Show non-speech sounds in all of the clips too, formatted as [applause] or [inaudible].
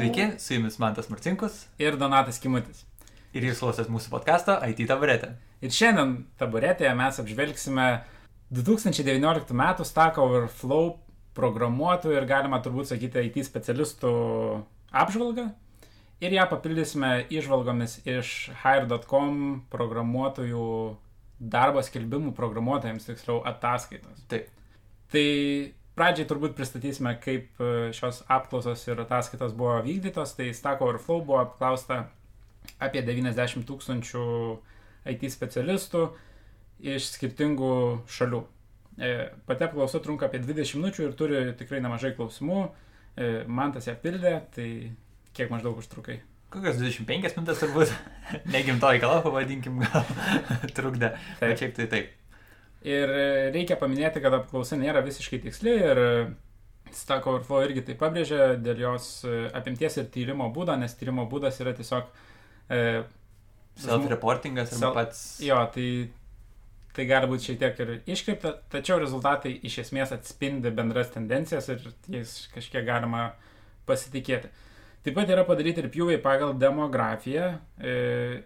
Sveiki, su jumis Mantas Marcinkus ir Donatas Kimutis. ir jūs klausotės mūsų podcast'o IT taburetė. Ir šiandien taburetėje mes apžvelgsime 2019 m. Stack Overflow programuotojų ir galima turbūt sakyti IT specialistų apžvalgą. Ir ją papildysime išvalgomis iš hire.com programuotojų darbo skelbimų programuotojams, tiksliau ataskaitos. Taip. Tai pradžiai turbūt pristatysime, kaip e, šios apklausos ir ataskaitos buvo vykdytos. Tai Stack Overflow buvo apklausta apie 90 tūkstančių IT specialistų iš skirtingų šalių. E, Pati apklausa trunka apie 20 minučių ir turi tikrai nemažai klausimų. E, Man tas ją pildė, tai kiek maždaug užtrukai. Kokios 25 minutės turbūt, [laughs] negimtoji kalba pavadinkim, gal [laughs] trukdė. Taip. Bet šiaip tai taip. Ir e, reikia paminėti, kad apklausa nėra visiškai tiksli ir e, Stack Overflow irgi tai pabrėžia dėl jos e, apimties ir tyrimo būdo, nes tyrimo būdas yra tiesiog... E, Self-reportingas arba Self- pats. jo, tai, tai gali būti šiek tiek ir iškreipta, tačiau rezultatai iš esmės atspindi bendras tendencijas ir jais kažkiek galima pasitikėti. Taip pat yra padaryti ir pjūviai pagal demografiją e,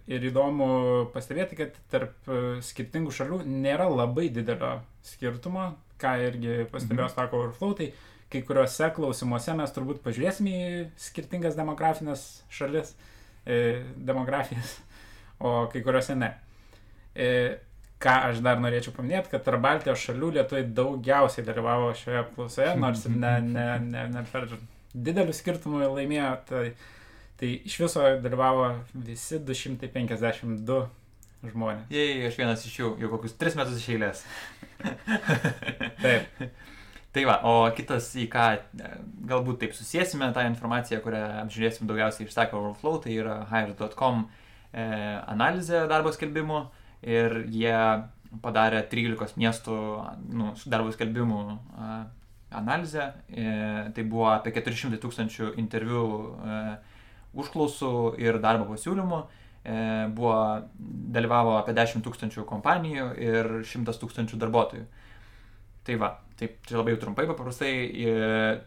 ir įdomu pastebėti, kad tarp e, skirtingų šalių nėra labai didelio skirtumo, ką irgi pastebėjo Mhm. Stack Overflow, tai kai kuriuose klausimuose mes turbūt pažiūrėsime į skirtingas demografinės šalis, e, demografijas, o kai kuriuose ne. Ką aš dar norėčiau paminėti, kad tarp Baltijos šalių lietuviai daugiausiai dalyvavo šioje apklausoje, nors ir ne, ne, ne, ne per didelių skirtumų laimėjo, tai, tai iš viso dalyvavo visi 252 žmonės. Jei, aš vienas iš jų, jau kokius 3 metus iš eilės. [laughs] Taip, Tai va, o kitas į ką e, galbūt taip susėsime tą informaciją, kurią apžiūrėsim daugiausiai iš Stack Overflow, tai yra hire.com e, analizė darbo skelbimų ir jie padarė 13 miestų nu, darbo skelbimų analizę. E, tai buvo apie 400 tūkstančių interviu e, užklausų ir darbo pasiūlymų. E, buvo, dalyvavo apie 10 tūkstančių kompanijų ir 100 tūkstančių darbuotojų. Tai va, taip, čia labai trumpai, paprastai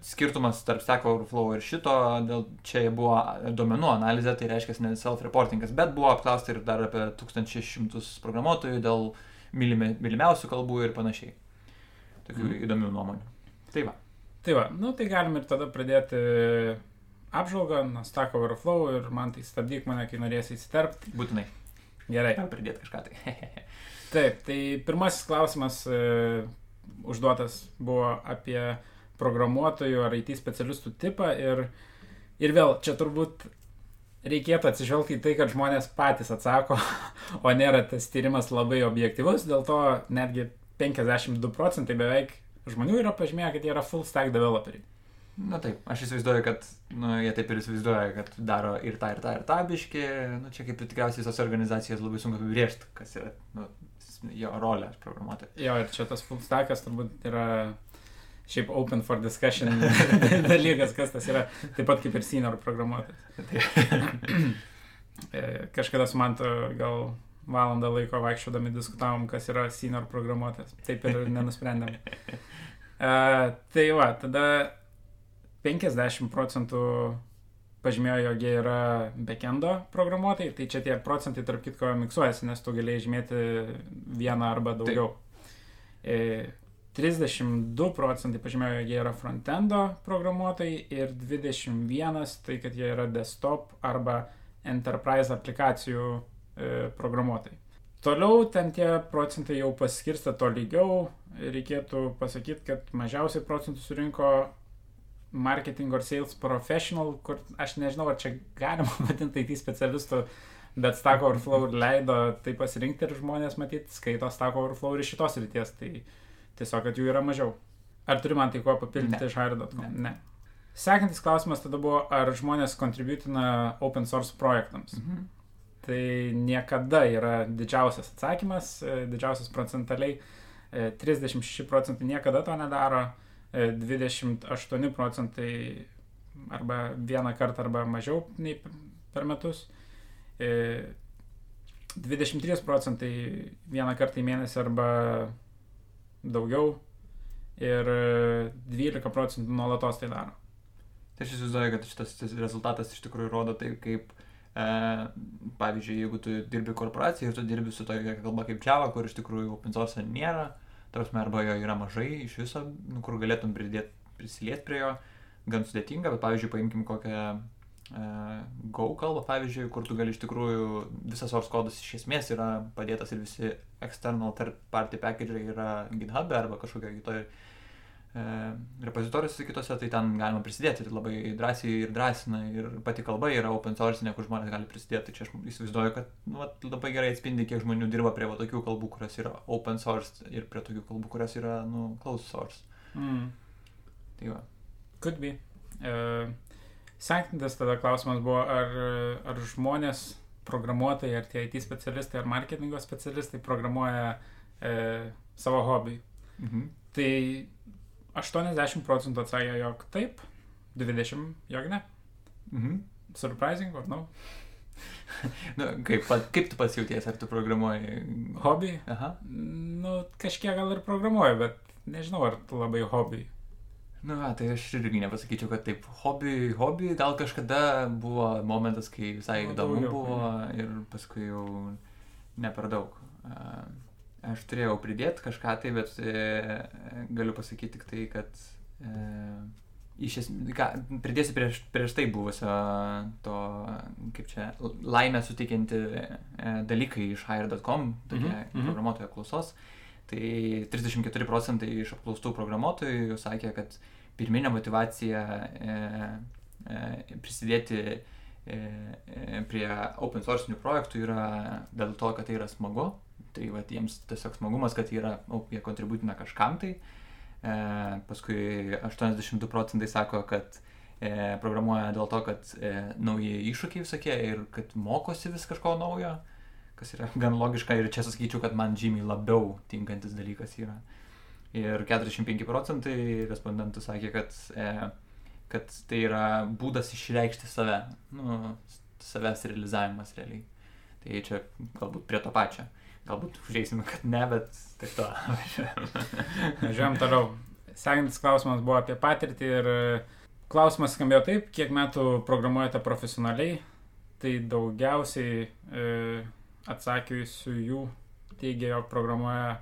skirtumas tarp Stack Overflow ir šito, dėl čia buvo duomenų analizė, tai reiškia ne self-reportingas, bet buvo apklausta ir dar apie 1100 programuotojų dėl mylimi, mylimiausių kalbų ir panašiai. Tokių mm. įdomių nuomonių. Tai va, tai va, nu tai galim ir tada pradėti apžvalgą Stack Overflow ir man tai stabdyk mane, kai norėsi įsiterpti. būtinai, Gerai. gal pridėti kažką tai. [laughs] Taip, tai pirmasis klausimas e, užduotas buvo apie programuotojų ar IT specialistų tipą ir, ir vėl čia turbūt reikėtų atsižvelgti į tai, kad žmonės patys atsako, [laughs] o nėra tas tyrimas labai objektivus, dėl to netgi 52 procentai beveik žmonių yra pažymėję, kad jie yra full stack developeriai. Na taip, aš įsivaizduoju, kad nu, jie taip ir įsivaizduoja, kad daro ir tą, ir tą, ir tą biški. Nu, čia kaip ir tikriausiai visos organizacijos labai sunku apibriežti, kas yra nu, jo rolė programuotojo. Jo, ir čia tas full stackas turbūt yra šiaip open for discussion [laughs] dalykas, kas tas yra, taip pat kaip ir senior programuotojas. [clears throat] E, Kažkada su Mantu gal valandą laiko vaikščiodami diskutavom, kas yra senior programuotojas. Taip ir nenusprendėm. E, tai va, tada 50 procentų pažymėjo, jog jie yra backendo programuotojai, tai čia tie procentai tarp kitko miksuojasi, nes tu galėjai žymėti vieną arba daugiau. E, 32 procentai pažymėjo, jog jie yra frontendo programuotojai ir 21 tai, kad jie yra desktop arba enterprise aplikacijų e, programuotojai. Toliau ten tie procentai jau paskirsta to lygiau. Reikėtų pasakyti, kad mažiausiai procentų surinko marketing or sales professional, kur aš nežinau, ar čia galima [laughs] vadinti IT specialistų, bet Stack Overflow leido tai pasirinkti ir žmonės matyti skaito Stack Overflow ir šitos ryties, tai tiesiog, kad jų yra mažiau. Ar turi man tai ko papildyti Ne. iš hire.com? Ne. Ne. Sekantis klausimas tada buvo, ar žmonės kontributina open source projektams. Mhm. Tai niekada yra didžiausias atsakymas, e, didžiausias procentaliai. E, 36 procentai niekada to nedaro, e, 28 procentai arba vieną kartą arba mažiau nei per metus. E, 23 procentai vieną kartą į mėnesį arba daugiau. Ir e, 12 procentų nuolatos tai daro. Tai aš įsivaizduoju, kad šitas rezultatas iš tikrųjų rodo tai, kaip, e, pavyzdžiui, jeigu tu dirbi korporacijai ir tu dirbi su tokia kalba kaip Java, kur iš tikrųjų open source nėra, tarsi arba jo yra mažai iš viso, nu, kur galėtum pridėti, prisilieti prie jo, gan sudėtinga, bet pavyzdžiui, paimkim kokią e, Go kalbą, pavyzdžiui, kur tu gali iš tikrųjų, visas source kodas iš esmės yra padėtas ir visi external third party package yra GitHub e arba kažkokio kitoje E, repozitoriuose kitose, tai ten galima prisidėti ir labai drąsiai ir drąsina ir pati kalba yra open source, kur žmonės gali prisidėti. Tai čia aš įsivaizduoju, kad nu, vat, labai gerai atspindi, kiek žmonių dirba prie va, tokių kalbų, kurios yra open source ir prie tokių kalbų, kurios yra nu, closed source. Mm. Tai va. Could be. Uh, Sekantis tada klausimas buvo, ar, ar žmonės, programuotojai, ar tie IT specialistai, ar marketingo specialistai programuoja uh, savo hobį. Mhm. Tai 80 procentų atsakė, jog taip, 20 jog ne. Mhm. Surprising, or no? nu, kaip, kaip tu pats jauties, ar tu programuoji? Hobį? Aha. Nu, kažkiek gal ir programuoju, bet nežinau, ar labai hobį. Nu, a, tai aš irgi nepasakyčiau, kad taip, hobį, hobį, gal kažkada buvo momentas, kai visai įdomu buvo ir paskui jau ne per daug. Uh, Aš turėjau pridėti kažką tai, bet e, galiu pasakyti tik tai, kad e, iš esmės, pridėsiu prieš, prieš tai buvusio to, kaip čia, laimę sutikinti e, dalykai iš hire.com, tokie mm -hmm. programuotojo klausos. Tai 34 procentai iš apklaustų programuotojų sakė, kad pirminė motivacija e, e, prisidėti e, e, prie open source projektų yra dėl to, kad tai yra smagu, Tai va, jiems tiesiog smagumas, kad yra, o, jie kontributina kažkam tai. E, paskui 82 procentai sako, kad e, programuoja dėl to, kad e, nauji iššūkiai visokie ir kad mokosi vis kažko naujo, kas yra gan logiška ir čia sakyčiau, kad man žymiai labiau tinkantis dalykas yra. Ir 45 procentai respondentų sakė, kad, e, kad tai yra būdas išreikšti save, nu, savęs realizavimas realiai. Tai čia galbūt prie to pačio. Galbūt žiūrėsime, kad ne, bet tik to. [laughs] Žiūrėjom toliau. Sekantis klausimas buvo apie patirtį ir e, klausimas skambėjo taip, kiek metų programuojate profesionaliai. Tai daugiausiai e, atsakiusių jų teigia, jog programuoja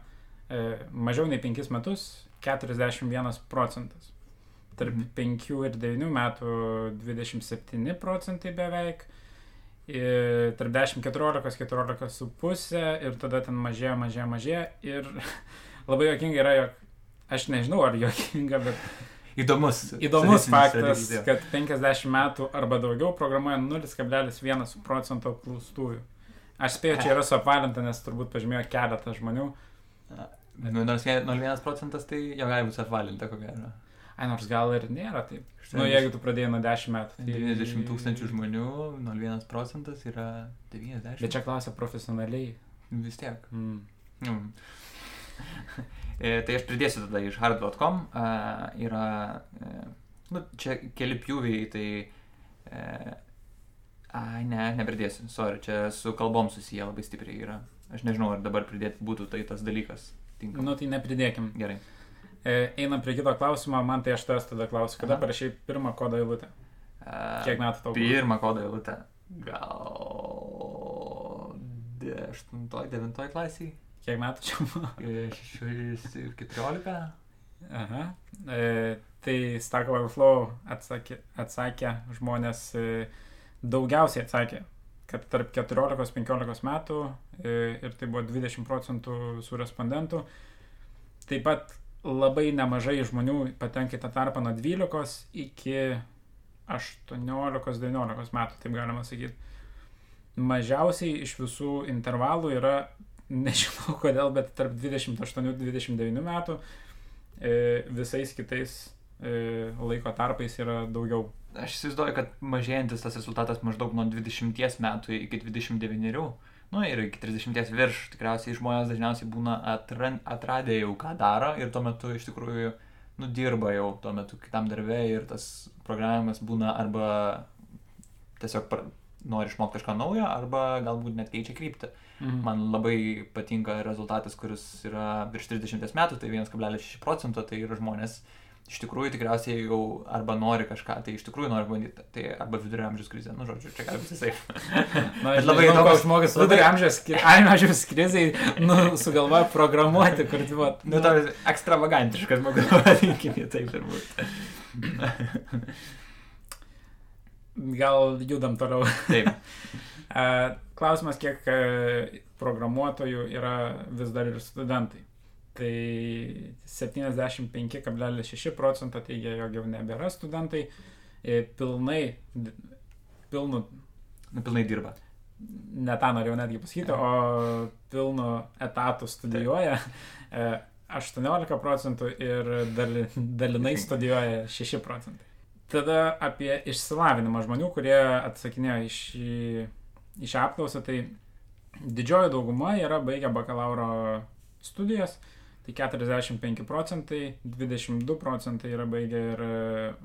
e, mažiau nei 5 metus 41 procentas. Tarp 5 mhm. ir 9 metų 27 procentai beveik tarp 10, 14, 14 su pusė ir tada ten mažėja, mažėja, mažėja ir [laughs] labai jokinga yra, jog aš nežinau ar jokinga, bet įdomus. Įdomus faktas, kad 50 metų arba daugiau programuoja 0,1 procento apklaustųjų. Aš spėju, čia yra suapvalinta, nes turbūt pažymėjo keletą žmonių. Nu, nors 0,1 procentas tai jau gali būti apvalinta, ko gero. Ai, nors gal ir nėra taip. Na, nu, jeigu tu pradėjai nuo 10 metų. Tai 90 tūkstančių žmonių, 0,1 procentas yra 90. Bet čia klausia profesionaliai. Vis tiek. Mm. Mm. tai aš pridėsiu tada iš hard.com. Uh, yra, uh, nu, čia keli pjūviai, tai... Uh, ai, ne, nepridėsiu. Sorry, čia su kalbom susiję labai stipriai yra. Aš nežinau, ar dabar pridėti būtų tai tas dalykas. Tinkam. Nu, tai nepridėkim. Gerai. E, einam prie kito klausimo, man tai aš tas tada klausiu, kada parašai pirmą kodą eilutę? Kiek metų tau? Pirmą kodą eilutę. Gal 8-9 klasiai. Kiek metų čia buvo? 14. Aha. E, tai Stack Overflow atsakė, atsakė žmonės, e, daugiausiai atsakė, kad tarp 14-15 metų e, ir tai buvo 20 procentų visų respondentų. Taip pat labai nemažai žmonių patenka į tą tarpą nuo 12 iki 18-19 metų, taip galima sakyti. Mažiausiai iš visų intervalų yra, [laughs] nežinau kodėl, bet tarp 28-29 metų e, visais kitais e, laiko tarpais yra daugiau. Aš įsivaizduoju, kad mažėjantis tas rezultatas maždaug nuo 20 metų iki 29 nu ir iki 30 virš, tikriausiai žmonės dažniausiai būna atran, atradę jau, ką daro ir tuo metu iš tikrųjų, nu, dirba jau tuo metu kitam darbė ir tas programavimas būna arba tiesiog pra, nori išmokti kažką naujo, arba galbūt net keičia kryptį. Mhm. Man labai patinka rezultatas, kuris yra virš 30 metų, tai 1,6 procento, tai yra žmonės iš tikrųjų tikriausiai jau arba nori kažką, tai iš tikrųjų nori bandyti, tai arba vidurio amžiaus krizė, nu žodžiu, čia gali visai. [laughs] Na, bet labai įdomu, žmogus vidurio amžiaus, [laughs] amžiaus krizai, nu, sugalvoja programuoti, kur buvo. Nu, nu tas ekstravagantiškas žmogus, [laughs] vadinkime taip turbūt. Gal judam toliau. Taip. Klausimas, kiek programuotojų yra vis dar ir studentai. Tai 75,6 procento teigia, jog jau nebėra studentai. Pilnai, pilnu. Nu, pilnai dirba. Ne tą norėjau netgi pasakyti, o pilnu etatų studijuoja. 18 procentų ir dalinai studijuoja 6 procentai. Tada apie išsilavinimą žmonių, kurie atsakinėjo iš, šią apklausą, tai didžioji dauguma yra baigę bakalauro studijas, tai 45 procentai, 22 procentai yra baigę ir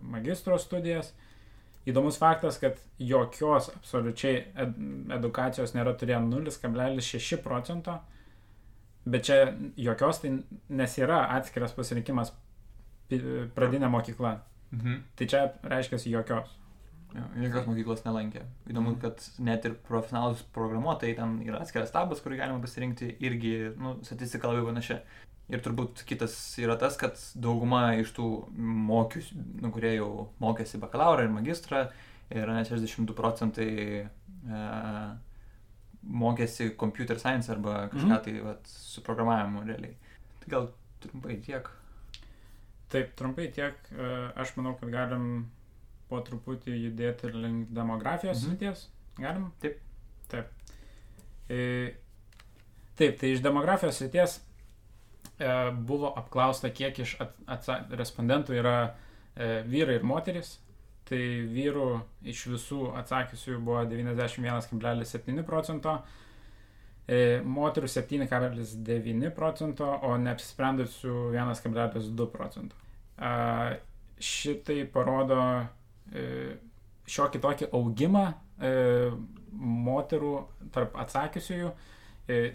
magistro studijas. Įdomus faktas, kad jokios absoliučiai ed edukacijos nėra turėję 0,6 procento, bet čia jokios tai nes yra atskiras pasirinkimas pradinė mokykla. Mhm. Tai čia reiškia jokios. Jo, jokios mokyklos nelankė. Įdomu, mhm. kad net ir profesionalus programuotojai, ten yra atskiras tabas, kurį galima pasirinkti, irgi, nu, statistika labai panašia. Ir turbūt kitas yra tas, kad dauguma iš tų mokius, nu, kurie jau mokėsi bakalauro ir magistrą, yra 62 procentai e, mokėsi computer science arba kažką mm -hmm. tai vat, su programavimu realiai. Tai gal trumpai tiek. Taip, trumpai tiek. E, aš manau, kad galim po truputį judėti link demografijos mhm. srities. Galim? Taip. Taip. E, taip, tai iš demografijos srities buvo apklausta, kiek iš respondentų yra vyrai ir moteris. Tai vyrų iš visų atsakysių buvo 91,7 procento, moterų 7,9 procento, o neapsisprendusių 1,2 procento. Šitai parodo e, šiokį tokį augimą e, moterų tarp atsakysiųjų, e,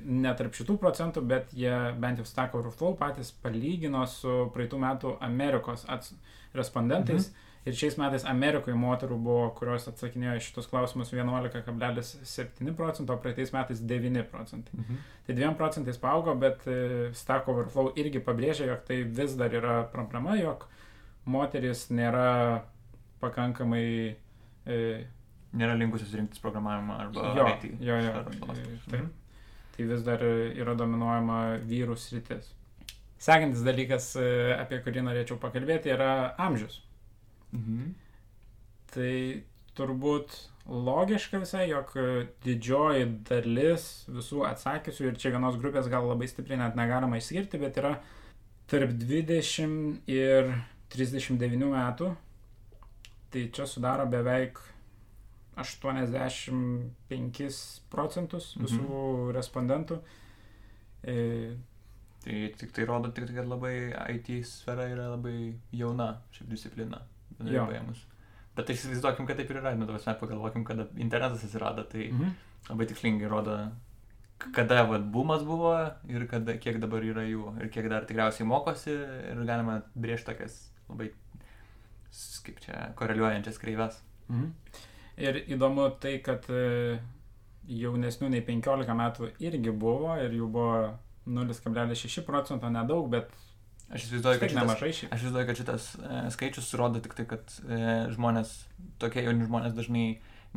ne tarp šitų procentų, bet jie bent jau Stack Overflow patys palygino su praeitų metų Amerikos respondentais. Mhm. Ir šiais metais Amerikoje moterų buvo, kurios atsakinėjo šitos klausimus 11,7 procento, o praeitais metais 9 procentai. Mhm. Tai 2 procentais paaugo, bet e, Stack Overflow irgi pabrėžia, jog tai vis dar yra problema, jog moteris nėra pakankamai... E, nėra linkusios rinktis programavimą arba jo, IT. Jo, jo, taip. Mhm. Tai vis dar yra dominuojama vyrų sritis. Sekantis dalykas, e, apie kurį norėčiau pakalbėti, yra amžius. Mhm. Tai turbūt logiška visai, jog didžioji dalis visų atsakysių, ir čia vienos grupės gal labai stipriai net negalima išskirti, bet yra tarp 20 ir 39 metų. Tai čia sudaro beveik 85 procentus mhm. visų mhm. respondentų. E, tai tik tai rodo, tik, kad labai IT sfera yra labai jauna šiaip disciplina bendrai paėmus. Bet tai įsivaizduokim, kad taip ir yra, nu, tavas mes pagalvokim, kada internetas atsirado, tai mhm. labai tikslingai rodo, kada vat bumas buvo ir kada, kiek dabar yra jų ir kiek dar tikriausiai mokosi ir galima brėžti tokias labai, kaip čia, koreliuojančias kreives. Mhm. Ir įdomu tai, kad e, jaunesnių nei 15 metų irgi buvo ir jų buvo 0,6 procento, nedaug, bet Aš įsivaizduoju, kad, šitas, aš įsivaizduoju, kad šitas e, skaičius rodo tik tai, kad e, žmonės, tokie jauni žmonės dažnai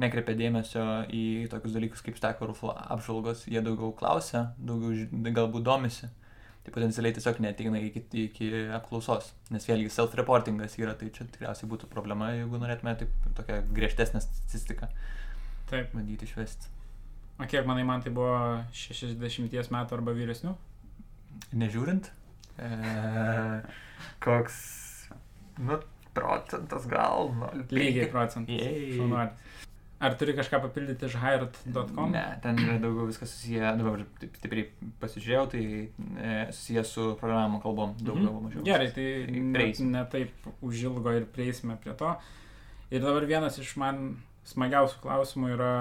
nekreipia dėmesio į tokius dalykus kaip Overflow apžvalgos, jie daugiau klausia, daugiau galbūt domisi. Tai potencialiai tiesiog neteina iki, iki apklausos, nes vėlgi self-reportingas yra, tai čia tikriausiai būtų problema, jeigu norėtume taip tokią griežtesnę statistiką taip. bandyti išvesti. O kiek manai, man tai buvo 60 metų arba vyresnių? Nežiūrint? E, koks, nu, procentas gal. Nu, Lygiai procentas. Ar turi kažką papildyti iš hired.com? Ne, ten yra daugiau viskas susiję, dabar taip stipriai pasižiūrėjau, tai e, susiję su programavimo kalbom, daugiau mhm. mažiau. Gerai, tai ne, ne taip užilgo ir prieisime prie to. Ir dabar vienas iš man smagiausių klausimų yra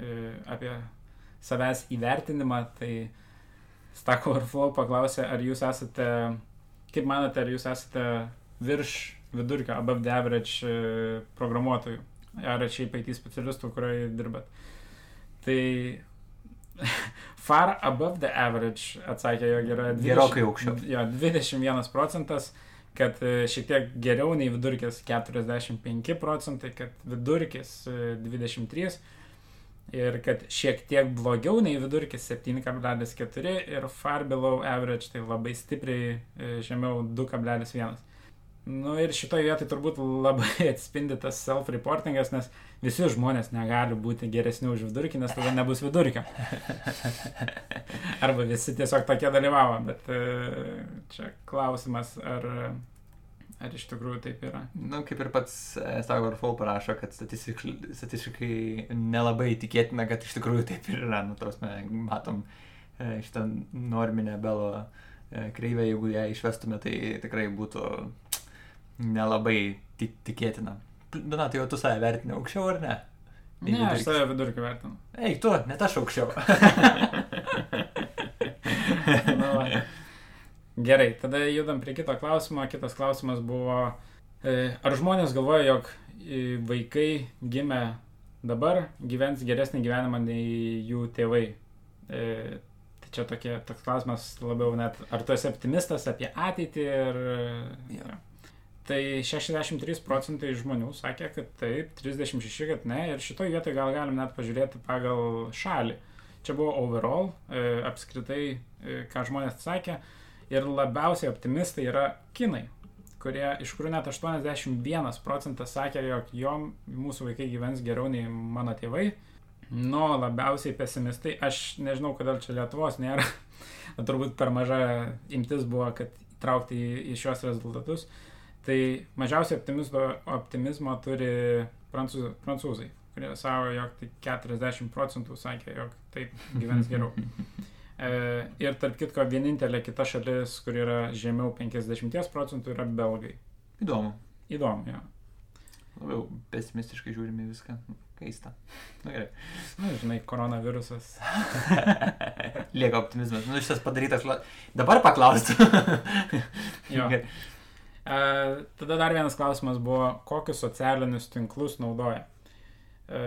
e, apie savęs įvertinimą, tai Stack Overflow paklausė, ar jūs esate, kaip manote, ar jūs esate virš vidurkio, above the average e, programuotojų, ar šiaip IT specialistų, kurioje dirbat. Tai [laughs] far above the average atsakė, jog yra 20, Gerokai aukščiau. Jo, 21 procentas, kad e, šiek tiek geriau nei vidurkis 45 procentai, kad vidurkis e, 23 ir kad šiek tiek blogiau nei vidurkis 7,4 ir far below average tai labai stipriai e, žemiau 2,1. Nu ir šitoje vietoje turbūt labai [laughs] atspindi tas self-reportingas, nes visi žmonės negali būti geresni už vidurkį, nes tada nebus vidurkio. [laughs] Arba visi tiesiog tokie dalyvavo, bet e, čia klausimas, ar, ar iš tikrųjų taip yra. Nu, kaip ir pats Stago Fall parašo, kad statistiškai, statistiškai nelabai tikėtina, kad iš tikrųjų taip ir yra. Nu, tos mes matom e, šitą norminę belo e, kreivę, jeigu ją išvestume, tai tikrai būtų nelabai tik, tikėtina. Donatai, jau tu save vertini aukščiau ar ne? Nei Ne, aš vidurkis? save vidurkį vertinu. Eik, tu, net aš aukščiau. [laughs] Nu, va. Gerai, tada judam prie kito klausimo. Kitas klausimas buvo, e, ar žmonės galvoja, jog e, vaikai gimę dabar gyvens geresnį gyvenimą nei jų tėvai. E, tai čia tokie, toks klausimas labiau net, ar tu esi optimistas apie ateitį ir... Jo. Tai 63 procentai žmonių sakė, kad taip, 36, kad ne. Ir šitoje vietoje gal galim net pažiūrėti pagal šalį. Čia buvo overall, e, apskritai, e, ką žmonės sakė. Ir labiausiai optimistai yra kinai, kurie, iš kurių net 81 procentas sakė, jog jom mūsų vaikai gyvens geriau nei mano tėvai. Nu, labiausiai pesimistai, aš nežinau, kodėl čia Lietuvos nėra. [laughs] Turbūt per maža imtis buvo, kad įtraukti į, į šios rezultatus. Tai mažiausiai optimizmo, optimizmo turi prancūzai, prancūzai, kurie savo, jog tai 40 procentų sakė, jog taip gyvens geriau. [laughs] E, ir tarp kitko, vienintelė kita šalis, kur yra žemiau 50 procentų, yra belgai. Įdomu. Įdomu, jo. Labiau pesimistiškai žiūrime viską. Keista. Na gerai. Na, žinai, koronavirusas. [laughs] Lieka optimizmas. Nu, šitas padarytas. La... Dabar paklausti. Jo. [laughs] E, tada dar vienas klausimas buvo, kokius socialinius tinklus naudoja e,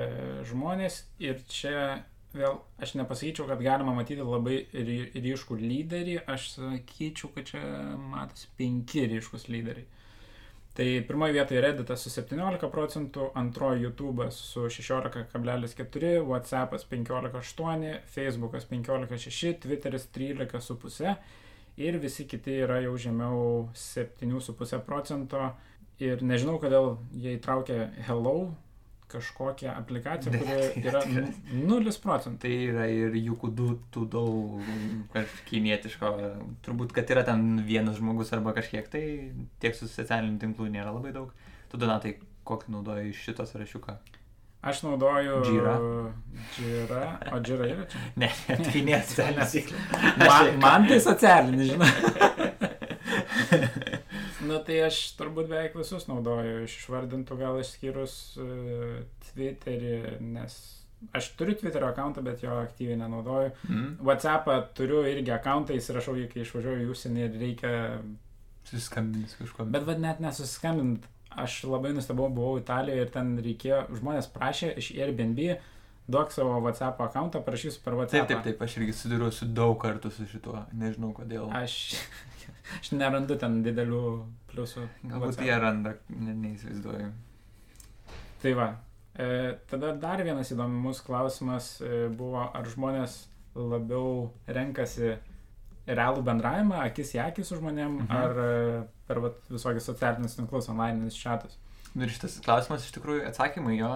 žmonės. Ir čia vėl aš nepasakyčiau, kad galima matyti labai ry- ryškų lyderį. Aš sakyčiau, kad čia matosi penki ryškus lyderiai. Tai pirmoje vietoje Redditas su 17 procentų, antroji YouTube'as su 16,4, WhatsApp'as 15,8, Facebook'as 15,6, Twitter'is 13,5 ir visi kiti yra jau žemiau 7,5 procento. Ir nežinau, kodėl jie įtraukė Hello kažkokią aplikaciją, kuri yra 0 procentų. Tai yra ir Jukudu Tudau kinietiško. Turbūt, kad yra ten vienas žmogus arba kažkiek, tai tiek su socialiniu tinklu nėra labai daug. Tu, Donatai, kokį naudoji iš šito sąrašiuką? Aš naudoju Jira. Jira, o Jira yra čia. Ne, tai nėra [laughs] socialinis. Man, man tai socialinis, žinai. [laughs] nu tai aš turbūt beveik visus naudoju, iš išvardintų gal išskyrus uh, Twitterį, nes aš turiu Twitterio akantą, bet jo aktyviai nenaudoju. Mm. WhatsApp'ą turiu irgi akantą, įsirašau jį, kai išvažiuoju į užsienį ir reikia, Susiskambinus kažko. bet vad net nesusiskambint. Aš labai nustebau, buvau Italijoje ir ten reikėjo, žmonės prašė iš Airbnb, duok savo WhatsApp akantą, parašysiu per WhatsApp. Taip, taip, taip, aš irgi susidūriau su daug kartų su šituo. Nežinau kodėl. Aš, [laughs] aš nerandu ten didelių pliusų. Galbūt WhatsApp. jie randa, ne, neįsivaizduoju. Tai va. E, tada dar vienas įdomus klausimas e, buvo, ar žmonės labiau renkasi realų bendravimą, akis į akį su žmonėm, Mhm. ar e, per vat, visokius socialinius tinklus, online chatus. Nu Ir šitas klausimas iš tikrųjų atsakymai jo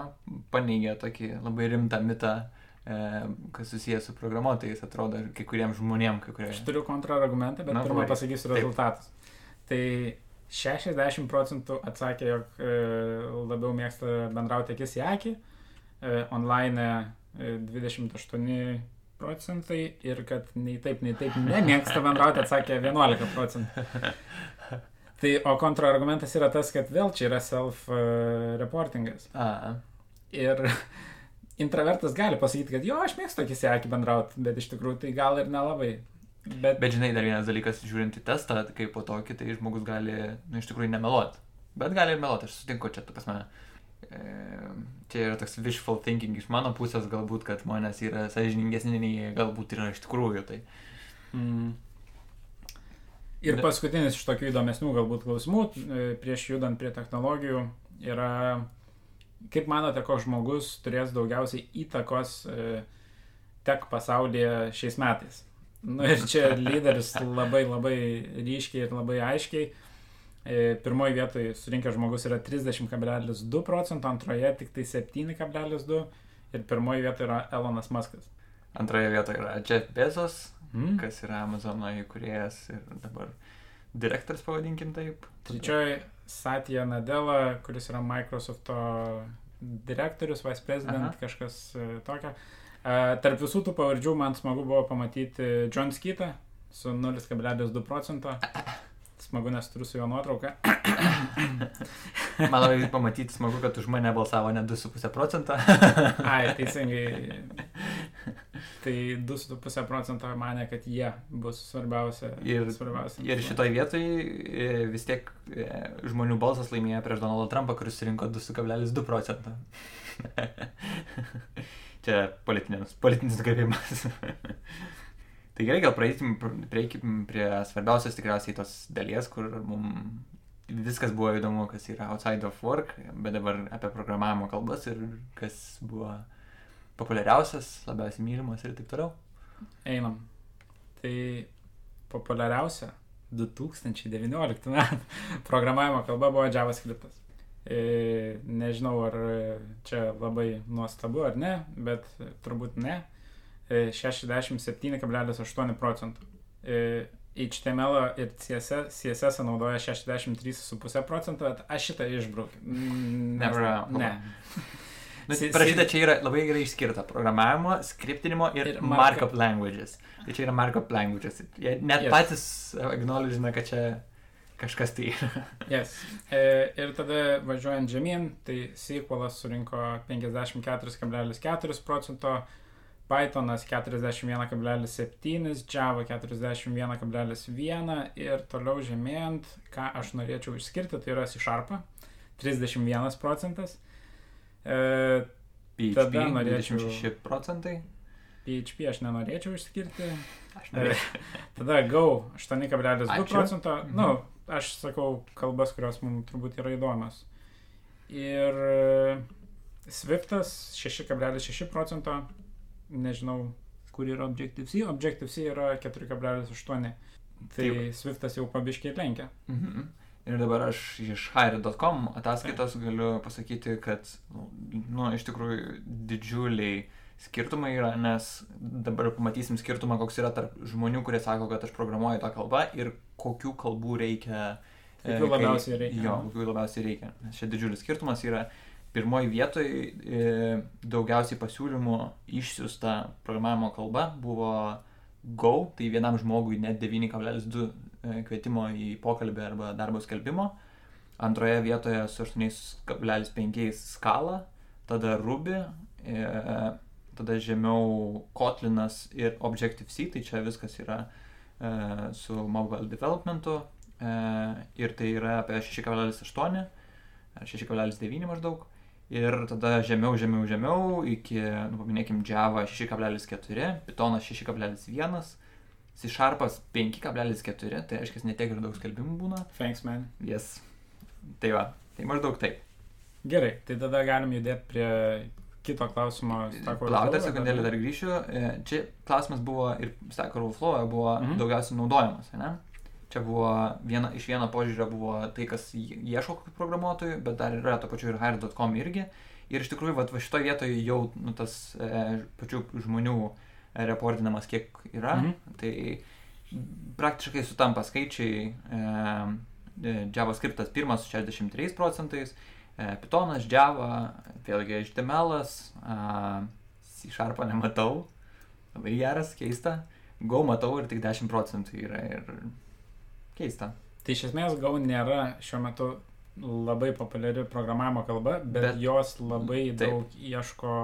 paneigia tokį labai rimtą mitą, e, kas susijęs su programuotojais, atrodo, ir kai kuriems žmonėms, kai kurie. Aš turiu kontrargumentą, bet Na, pirmą varyk. pasakysiu Taip. rezultatus. Tai 60 procentų atsakė, jog e, labiau mėgsta bendrauti akis į akį, e, online e, 28 procentai ir kad nei taip, nei taip nemėgsta bendrauti, atsakė 11 procentų. [laughs] Tai o kontrargumentas yra tas, kad vėl čia yra self-reportingas. A, Ir [laughs] intravertas gali pasakyti, kad jo, aš mėgstu akis į akį bendrauti, bet iš tikrųjų tai gal ir nelabai. Bet, Bet žinai, dar vienas dalykas, žiūrint į testą, kaip po tokį, tai žmogus gali, nu, iš tikrųjų nemeluoti. Bet gali ir meluoti, aš sutinku čia, tu pas mane. E, čia yra toks wishful thinking iš mano pusės, galbūt, kad žmonės yra sąžiningesni, nei galbūt yra iš tikrųjų. Tai. mm, ir paskutinis iš tokių įdomesnių galbūt klausimų, e, prieš judant prie technologijų, yra, kaip manote, koks žmogus turės daugiausiai įtakos e, tech pasaulyje šiais metais? Nu ir čia [laughs] lyderis labai labai ryškiai ir labai aiškiai. E, Pirmoji vietoje surinkęs žmogus yra 30,2 procento, antroje tik tai 7,2 ir pirmoji vietoje yra Elonas Muskas. Antroje vietoje yra Jeff Bezos, Mm. kas yra Amazono įkūrėjas ir dabar direktorius, pavadinkim taip. Trečioji Satya Nadella, kuris yra Microsofto direktorius, vice president, Aha. Kažkas e, tokio. E, Tarp visų tų pavardžių man smagu buvo pamatyti John Skeetą su 0,2 procento. [coughs] Smagu, nes turiu su jo nuotrauką. Man labai pamatyti smagu, kad už mane balsavo ne 2,5 procento. Ai, teisingai. Tai 2,5 procento mane, kad jie bus svarbiausia. Ir, svarbiausia. ir šitoj vietoj e, vis tiek e, žmonių balsas laimėjo prieš Donaldą Trumpą, kuris surinko 2,2 procentą. [laughs] Čia politinis, politinis nukreipimas. Tai gerai, gal praeitim, prieikim prie svarbiausios tikriausiai tos dalies, kur mums viskas buvo įdomu, kas yra outside of work, bet dabar apie programavimo kalbas ir kas buvo populiariausias, labiausiai mylimas ir taip toliau. Einam. Tai populiariausia 2019 metų [laughs] programavimo kalba buvo JavaScript. E, nežinau, ar čia labai nuostabu ar ne, bet turbūt ne. E, 67,8 procentų. HTML ir CSS, CSS naudoja 63,5 procentų, bet aš šitą išbraukiu. Never, Ne. Nu, parašyta, čia yra labai gerai išskirta programavimo, skriptinimo ir, Ir markup. markup languages. Tai čia yra markup languages. Jie net Yes. patys acknowledge'ina, kad čia kažkas tai yra. [laughs] Yes. E, ir tada važiuojant žemyn, tai SQL surinko 54,4 procento, Pythonas 41,7, Java 41,1 ir toliau žemėjant, ką aš norėčiau išskirti, tai yra C Sharp 31 procentas. E, PHP Tada norėčiau- 26 procentai. PHP aš nenorėčiau išskirti. Aš E, norėčiau. tada Go 8,2 Ačiū. procento. Mhm. Nu, aš sakau kalbas, kurios mums turbūt yra įdomios. Ir e, Swiftas 6,6 procento. Nežinau, kur yra Objective-C. Objective-C yra 4,8. Tai Taip. Swiftas jau pabiškiai lenkia. Mhm. Ir dabar aš iš hire.com ataskaitos galiu pasakyti, kad, nu, iš tikrųjų didžiuliai skirtumai yra, nes dabar pamatysim skirtumą, koks yra tarp žmonių, kurie sako, kad aš programuoju tą kalbą ir kokių kalbų reikia. e, Kokių kai- labiausiai reikia. Jo, kokių labiausiai reikia. Nes čia didžiulis skirtumas yra. Pirmoji vietoje e, daugiausiai pasiūlymų išsiųsta programavimo kalba buvo Go, tai vienam žmogui net 9,2 e, kvietimo į pokalbį arba darbo skelbimo. Antroje vietoje su 8,5 skala, tada Ruby, e, tada žemiau Kotlinas ir Objective-C, tai čia viskas yra su mobile developmentu ir tai yra apie 6,8 ar 6,9 maždaug. Ir tada žemiau, žemiau, žemiau iki, nu, paminėkim, Java 6,4, Pythonas 6,1, C Sharpas 5,4, tai reiškia, netiek ir daug skelbimų būna. Thanks, man. Yes. Tai va, tai maždaug taip. Gerai, tai tada galim judėti prie kito klausimo. Sekundėlę, ar- dar grįšiu. E, Čia klausimas buvo ir Stack Overflow buvo mhm. daugiausiai naudojamas, ne? Čia buvo viena, iš vieno požiūrio buvo tai, kas ie- ieško kokių programuotojų, bet dar yra to pačiu ir hire.com irgi. Ir iš tikrųjų, vat, va šitoje vietoje jau nu, tas e, pačių žmonių e, reportinamas kiek yra, Mhm. tai praktiškai sutampa skaičiai. E, e, JavaScriptas pirmas su 63 procentais, e, Pythonas, Java, vėlgi HTML, C Sharpą nematau, labai geras, keista, Go matau ir tik 10 procentų yra ir keista. Tai iš esmės Go nėra šiuo metu labai populiari programavimo kalba, bet, bet jos labai Taip. daug ieško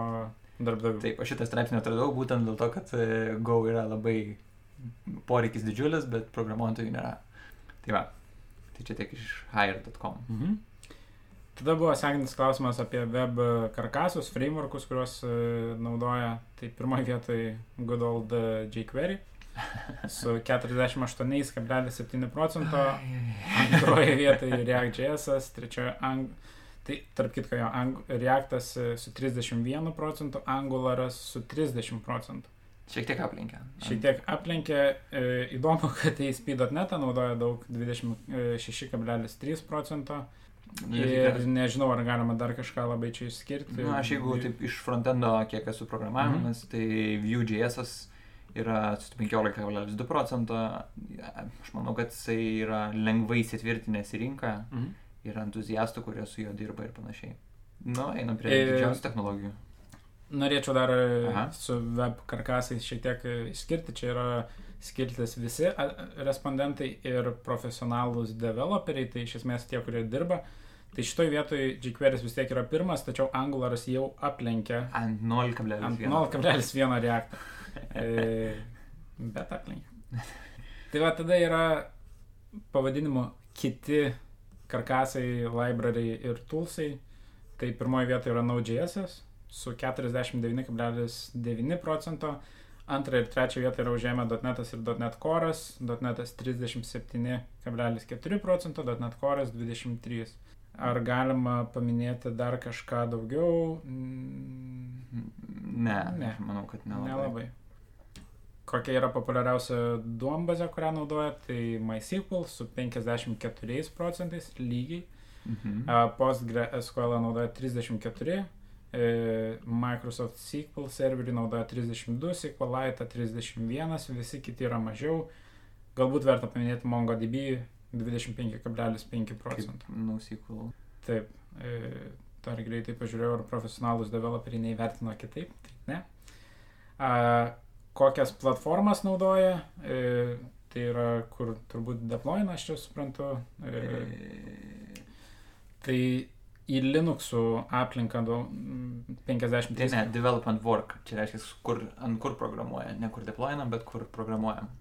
darbdavių. Taip, aš šitą straipsnį atradau būtent dėl to, kad e, Go yra labai poreikis didžiulis, bet programuotojų nėra. Tai va, tai čia tiek iš hire.com. Mhm. Tada buvo sekantis klausimas apie web karkasus, frameworkus, kuriuos uh, naudoja. Tai pirmoje vietoje good old jQuery su 48,7 procento, antroje vietoje React.js, trečioje ang... Tai tarp kitko jo, ang... Reactas su 31 procentu, Angularas su 30 procentų. Šiek tiek aplenkė. Šiek tiek aplenkė. E, įdomu, [laughs] kad ASP.NET naudoja daug 26,3 procento. Ir nežinau, ar galima dar kažką labai čia išskirti. Na, aš jeigu taip iš frontendo, kiek esu programavimas, mm -hmm. tai Vue.js yra 15,2 procento. Aš manau, kad jisai yra lengvai įsitvirtinęs į rinką. -hmm. Yra entuziastų, kurie su juo dirba ir panašiai. Nu, einam prie e... didžiausių technologijų. Norėčiau dar Aha. su web karkasais šiek tiek išskirti. Čia yra skirtis visi respondentai ir profesionalūs developeriai, tai iš esmės tie, kurie dirba. Tai šitoj vietoj jQuery vis tiek yra pirmas, tačiau Angularas jau aplenkia ant 0,1 reaktą. E, bet aplenkia. Tai va tada yra pavadinimu kiti karkasai, library ir toolsai. Tai pirmoji vieta yra Node.js su 49,9 procento. Antrą ir trečią vietą yra užėmę .NET ir .NET Core, .NET 37,4 procento, .NET Core 23. Ar galima paminėti dar kažką daugiau? Ne, ne. manau, kad nelabai. nelabai. Kokia yra populiariausia duombazė, kurią naudoja, tai MySQL su 54 procentais lygiai. Mhm. PostgreSQL naudoja 34 E, Microsoft SQL serverį naudoja 32, SQLite 31, visi kiti yra mažiau. Galbūt verta paminėti MongoDB 25,5 procentų. NoSQL. Taip, e, dar greitai pažiūrėjau, ar profesionalus developeriai neįvertino kitaip. Tai ne. Kokias platformas naudoja, e, tai yra, kur turbūt deployina, aš čia suprantu. E, e... Tai į Linuxų aplinką 50. Tai ne, development work, čia reiškia, kur, ant kur programuoja, ne kur deployinam, bet kur programuojam.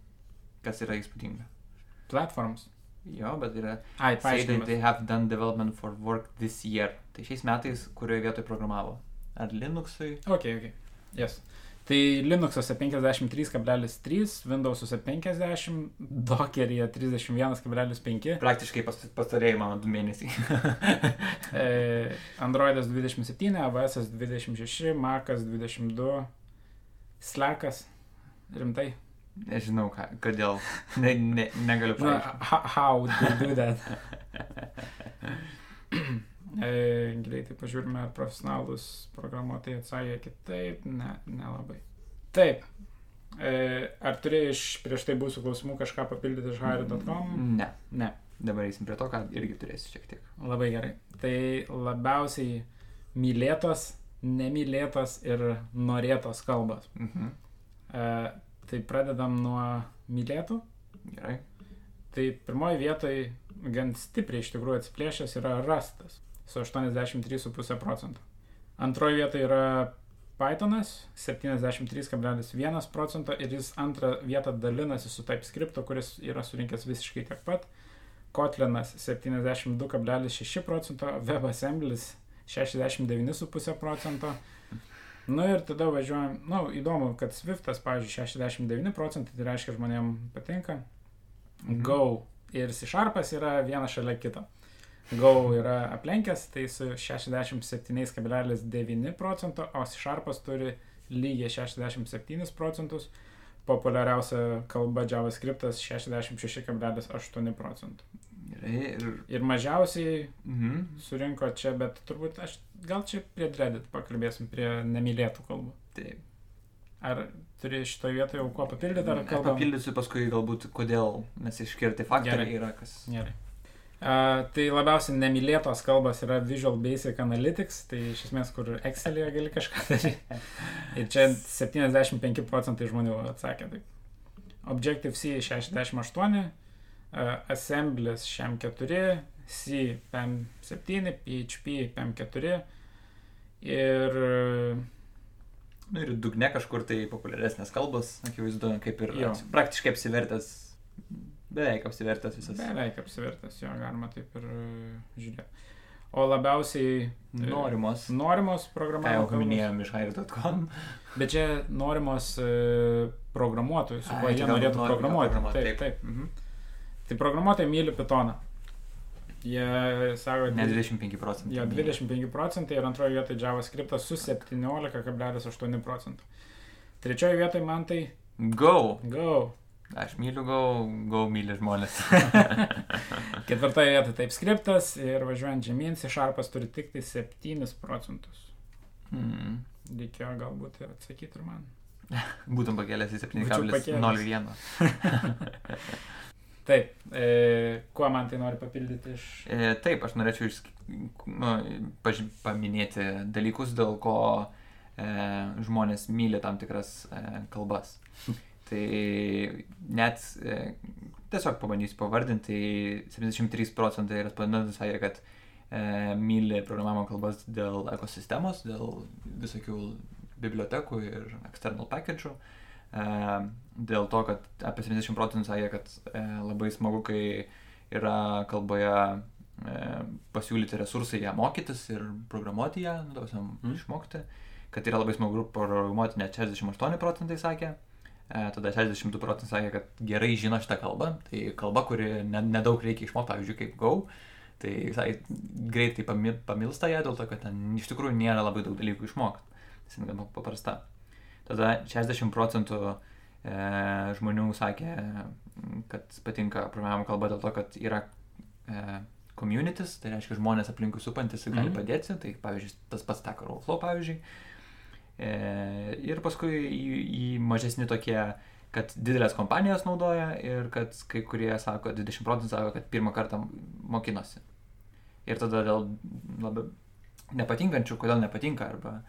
Kas yra įspūdinga. Platforms. Jo, bet yra. Ai, paaiškinimas. They have done development for work this year. Tai šiais metais, kurioje vietoje programavo. Ar Linuxui? Ok, ok. Yes. Tai Linux'uose 53,3, Windows'uose 50, Docker'yje 31,5. Praktiškai pas, pastarėjai mano du mėnesiai. [laughs] E, Androidas 27, AWS 26, Mac'as 22, Slack'as. Rimtai? Nežinau, ką, kodėl. Ne, ne, negaliu pasakyti. How do you do that? [laughs] E, greitai pažiūrime, ar profesionalus programuotojai atsakė kitaip. Ne, nelabai. Taip. E, ar turėjai iš prieš tai būsų klausimų kažką papildyti iš hire.com? Ne. Ne. Dabar eisim prie to, ką irgi turėsiu šiek tiek. Labai gerai. Tai labiausiai mylėtos, nemylėtos ir norėtos kalbos. Mhm. E, tai pradedam nuo mylėtų. Gerai. Tai pirmoji vietoje gan stipriai iš tikrųjų atsiplėšęs yra rastas su 83,5 procentų. Antroje vietoje yra Pythonas 73,1 procento ir jis antrą vietą dalinasi su TypeScript, kuris yra surinkęs visiškai tiek pat. Kotlinas 72,6 procento, WebAssemblis 69,5 procento. Na nu ir tada važiuojam, na, nu, įdomu, kad Swiftas, pavyzdžiui, 69 procentai, tai reiškia žmonėms patinka. Mhm. Go ir C Sharpas yra vienas šalia kito. Go yra aplenkęs, tai su 67,9 procento, o Sharpas turi lygiai 67 procentus, populiariausia kalba JavaScriptas 66,8 procentų. Ir... ir mažiausiai mhm. surinko čia, bet turbūt aš gal čia prie Reddit pakalbėsim, prie nemylėtų kalbų. Taip. Ar turi šitoje vietoje jau ko papildyti, kalbam? Papildysiu paskui galbūt, kodėl, nes išskirti faktoriai yra kas. Gerai. Uh, tai labiausiai nemylėtos kalbos yra Visual Basic Analytics, tai iš esmės, kur Excel'e gali kažką [laughs] daryti. Ir čia 75 procentai žmonių atsakė taip. Objective-C 68, uh, Assemblis SHAM4, C PAM7, PHP PAM4 ir uh, Nu ir dugne kažkur tai populiaresnės kalbos, akivaizdu, kaip ir Jo. praktiškai apsivertęs, beveik apsivertęs visas. Beveik apsivertęs, jo, galima taip ir e, žiūrėti. O labiausiai e, Norimos. norimos programavimo jau minėjom iš hire.com. [laughs] Bet čia norimos e, programuotojų, su kuo jie norėtų programuoti. programuoti, Taip, taip. Mhm. Tai programuotojai myli Pythoną. Jie sako, Ne 25 procentų. Jo, 25 procentai ir antroje vietoje JavaScript su 17,8 procentų. Trečioje vietoje man tai Go. Go. Aš myliu Go, Go myli žmonės. [laughs] Ketvirtoje vietoje TypeScriptas ir važiuojant žemyn, C Sharpas turi tik tai 7 procentus. mm. Reikėjo galbūt ir atsakyti ir man. [laughs] Būtum pakėlęs į Būčiau 7,01. [laughs] Taip, e, kuo man tai nori papildyti iš... E, taip, aš norėčiau išsk... nu, paž... paminėti dalykus, dėl ko e, žmonės myli tam tikras e, kalbas. Tai net e, tiesiog pabandysiu pavardinti, tai 73 procentai respondentų sakė, kad e, myli programavimo kalbas dėl ekosistemos, dėl visokių bibliotekų ir external package'ų. E, dėl to, kad apie 70 procentų sakė, kad e, labai smagu, kai yra kalboje e, pasiūlyti resursai ją mokytis ir programuoti ją, nu, tausiam, Mm. mm. išmokti, kad yra labai smagu programuoti net 68 procentai sakė, e, tada 62 procentai sakė, kad gerai žino šitą kalbą, tai kalba, kuri ne- nedaug reikia išmokti, pavyzdžiui, kaip Go, tai visai greitai pami- pamilsta ją dėl to, kad ten iš tikrųjų nėra labai daug dalykų išmokti, jin gana paprasta. Tada 60 procentų e, žmonių sakė, kad patinka programavimo kalba dėl to, kad yra e, communities, tai reiškia žmonės aplinkui supantis gali Mhm. padėti, tai pavyzdžiui, tas pats Stack Overflow pavyzdžiui. E, ir paskui į, į mažesni tokie, kad didelės kompanijos naudoja ir kad kai kurie sako, 20 procentų sako, kad pirmą kartą mokinosi. Ir tada dėl labai nepatinkančių, kodėl nepatinka, arba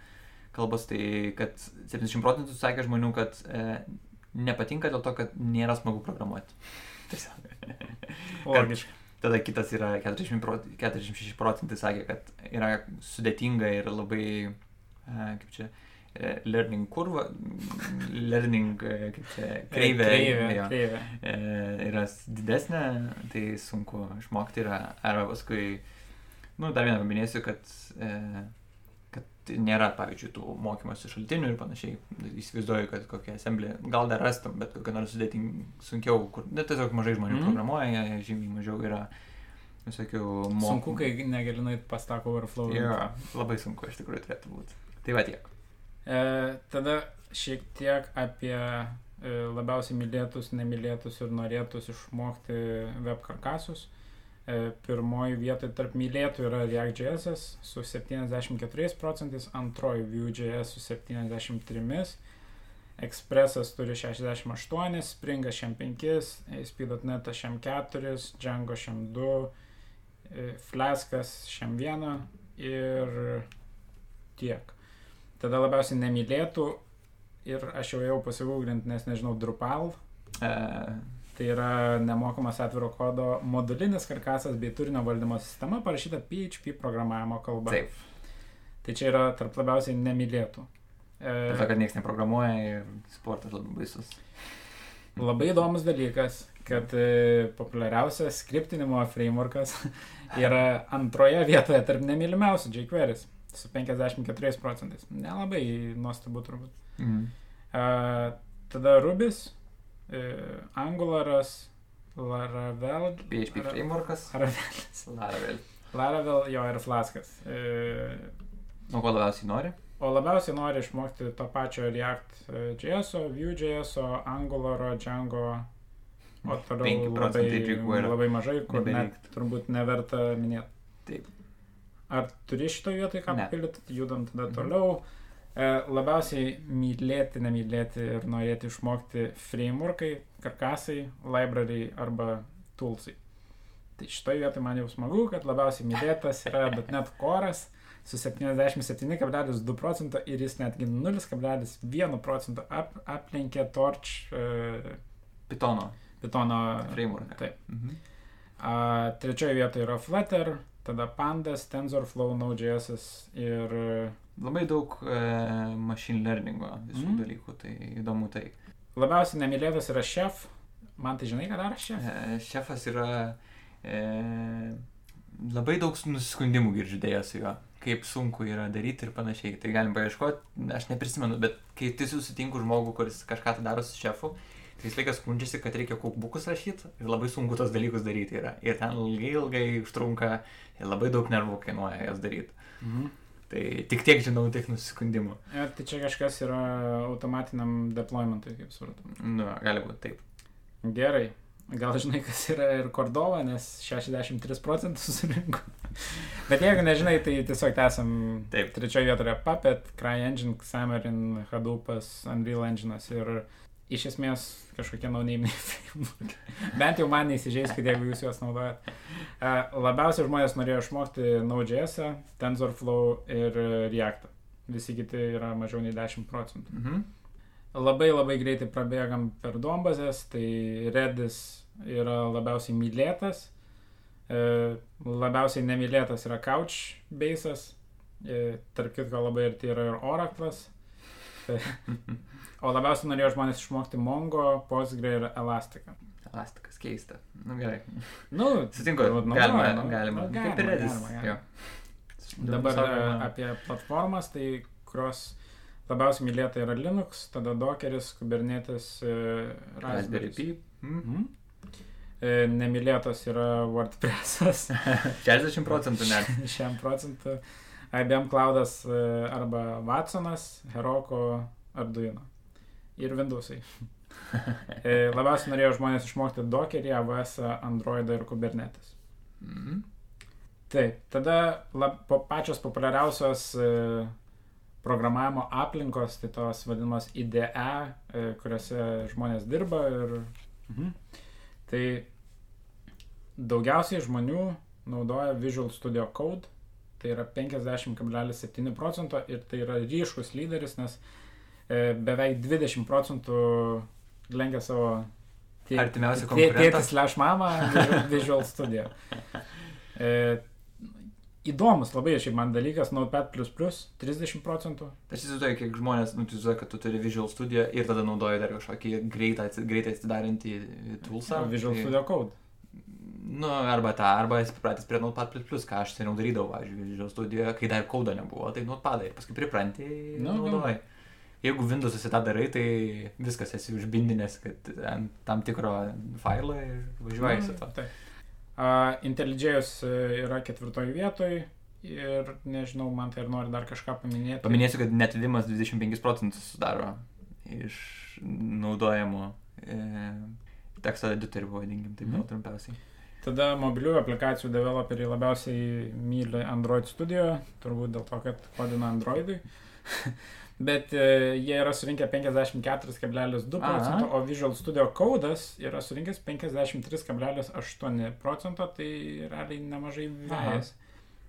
kalbas, tai kad 70 procentų sakė žmonių, kad e, nepatinka dėl to, kad nėra smagu programuoti. [laughs] Tiesiog. [laughs] Logiškai. Tada kitas yra 40 prot- 46 procentai sakė, kad yra sudėtinga ir labai, e, kaip čia, learning kurva, learning, e, kaip čia, kreivė, Kreivė. kreivė. yra didesnė, tai sunku išmokti yra. Arba paskui, nu, dar vieną paminėsiu, kad, kad nėra, pavyzdžiui, tų mokymosi šaltinių ir panašiai. Įsivaizduoju, kad kokią asamblį gal dar rastum, bet kokią nors sudėting, sunkiau, kur, net tiesiog mažai žmonių mm. programuoja, žymiai mažiau yra visokių mokymų. Sunku, kai negali nueiti pas tą overflow. Jo, labai sunku iš tikrųjų turėtų būti. Tai va tiek. E, tada šiek tiek apie e, labiausiai mylėtus, nemylėtus ir norėtus išmokti web karkasus. E, pirmoji vietoje tarp mylėtų yra React.js su 74 procentais, antroji Vue.js su 73, Expressas turi 68, Springas šiam 5, ASP.NET šiam 4, Django šiam 2, e, Flaskas šiam 1 ir tiek. Tada labiausiai nemylėtų ir aš jau jau pasigūglint, nes nežinau, Drupal. E, Tai yra nemokamas atviro kodo modulinis karkasas bei turinio valdymo sistema parašyta PHP programavimo kalba. taip. Tai čia yra tarp labiausiai nemylėtų. Dėl to, E, kad niekas neprogramuoja ir sportas labai baisus. labai įdomus dalykas, kad e, populiariausias skriptinimo frameworkas [laughs] yra antroje vietoje tarp nemylimiausių jQuery's su 54 procentais. Nelabai nuostabu turbūt. Mhm. Uh, tada Rubis, uh, Angularas, Laravel, PHP Ra- frameworkas. Laravelis, [laughs] Laravel. Laravel, jo ir Flaskas. Uh, O ko labiausiai nori? o labiausiai nori išmokti to pačio React uh, JS, Vue.js, Angularo, Django, o toliau 5 procentai labai, labai mažai, kur net turbūt neverta minėti. Taip. Ar turi šito vietoj ką papildyti, judant tada Mhm. toliau. E, labiausiai mylėti, nemylėti ir norėti išmokti frameworkai, karkasai, library arba toolsai. Tai šitoje vietoje man jau smagu, kad labiausiai mylėtas yra [laughs] .NET Core'as su 77,2 procento ir jis netgi 0,1 procento ap, aplenkė Torch e, Pythono Pythono frameworką. Taip. Mhm. A, trečioje vietoje yra Flutter, tada Pandas, TensorFlow, Node.js ir... Labai daug e, machine learningo visų mm. dalykų, tai įdomu tai. Labiausiai nemylėtas yra Chef. Man tai žinai, ką daro Chef? E, šefas yra... E, labai daug nusiskundimų girdžiu su juo kaip sunku yra daryti ir panašiai. Tai galim paieškoti, aš neprisimenu, bet kai tu susitinku žmogų, kuris kažką tai daro su šefu, tai jis laikas skundžiasi, kad reikia kokbukus rašyti ir labai sunku tos dalykus daryti yra. Ir ten ilgai, ilgai užtrunka ir labai daug nervų kainuoja jas daryti. Mhm. Tai tik tiek žinau, tiek nusiskundimų. Ja, tai čia kažkas yra automatiniam deploymentui, kaip supratau. Nu, gali būti taip. Gerai. Gal žinai, kas yra ir Cordova, nes 63 procentus susirinko. [laughs] Bet jeigu nežinai, tai tiesiog esam Taip. trečioje vietoje Puppet, CryEngine, Xamarin, Hadoopas, Unreal Engine'as ir iš esmės kažkokie naunėjimai framework. Bent jau man neįsižeiskite, jeigu jūs juos naudojat. Labiausiai žmonės norėjo išmokti Node.js, TensorFlow ir React. Visi kiti yra mažiau nei 10 procentų. Mhm. Labai labai greitai prabėgam per duombazės, tai Redis yra labiausiai mylėtas, e, labiausiai nemylėtas yra Couchbase'as, e, tarp kitko labai arti yra ir Oracle'as. [laughs] O labiausiai norėjo žmonės išmokti Mongo, Postgre ir Elastiką. Elastikas keista. Nu gerai. Nu, sutinku, nu, galima, nu, galima. Galima. Kaip ir Redis. Galima, galima. Dabar apie platformas, tai kurios Labiausiai mylėta yra Linux, tada Dockeris, Kubernetes, e, Raspberry Pi. Mm -hmm. Nemylėtas yra WordPress'as. [laughs] 60 procentų net. [laughs] 60 procentų. IBM Cloudas e, arba Watsonas, Heroku, Arduino. Ir Windowsai. Labiausiai norėjo žmonės išmokti Dockerį, AWS, Androidą ir Kubernetes. Mm -hmm. Taip, tada lab, po, pačios populiariausios uh, programavimo aplinkos, tai tos vadinamos IDE, e, kuriuose žmonės dirba. Ir, mhm. Tai daugiausiai žmonių naudoja Visual Studio Code, tai yra 50,7 procento ir tai yra ryškus lyderis, nes e, beveik 20 procentų lenkia savo artimiausią konkurentą. Tėtis slash mama [laughs] Visual Studio. E, įdomus labai šiaip man dalykas, Notepad++ 30 procentų. Aš įsivaizduoju, kiek žmonės, nu, įsivaizduoju, kad tu turi Visual Studio ir tada naudoji dar kažkokį greitą, greitai atsidarantį toolsą. Visual tai, Studio Code. Nu, arba tą, arba esi pripratęs prie Notepad++, ką aš seniau darydavau, pavyzdžiui, Visual Studio, kai dar kodo nebuvo, tai Notepad ir paskui pripranti, nu, naudoji. Nu. Jeigu Windows'uose tą darai, tai viskas esi užbindinęs, kad ant tam tikro failo ir važiuoji nu, su to. Taip. Uh, IntelliJS e, yra ketvirtoje vietoje ir nežinau, man tai ar nori dar kažką paminėti. Paminėsiu, kad netidimas 25 procentus sudaro iš naudojamų e, teksto editorių, pavadinkim, taip mm. gal trumpiausiai. Tada mobiliųjų aplikacijų developeriai labiausiai myli Android Studio, turbūt dėl to, kad kodina Androidui. [laughs] bet e, jie yra surinkę 54,2 procento, o Visual Studio Code'as yra surinkęs 53,8 procento, tai realiai nemažai vėjas.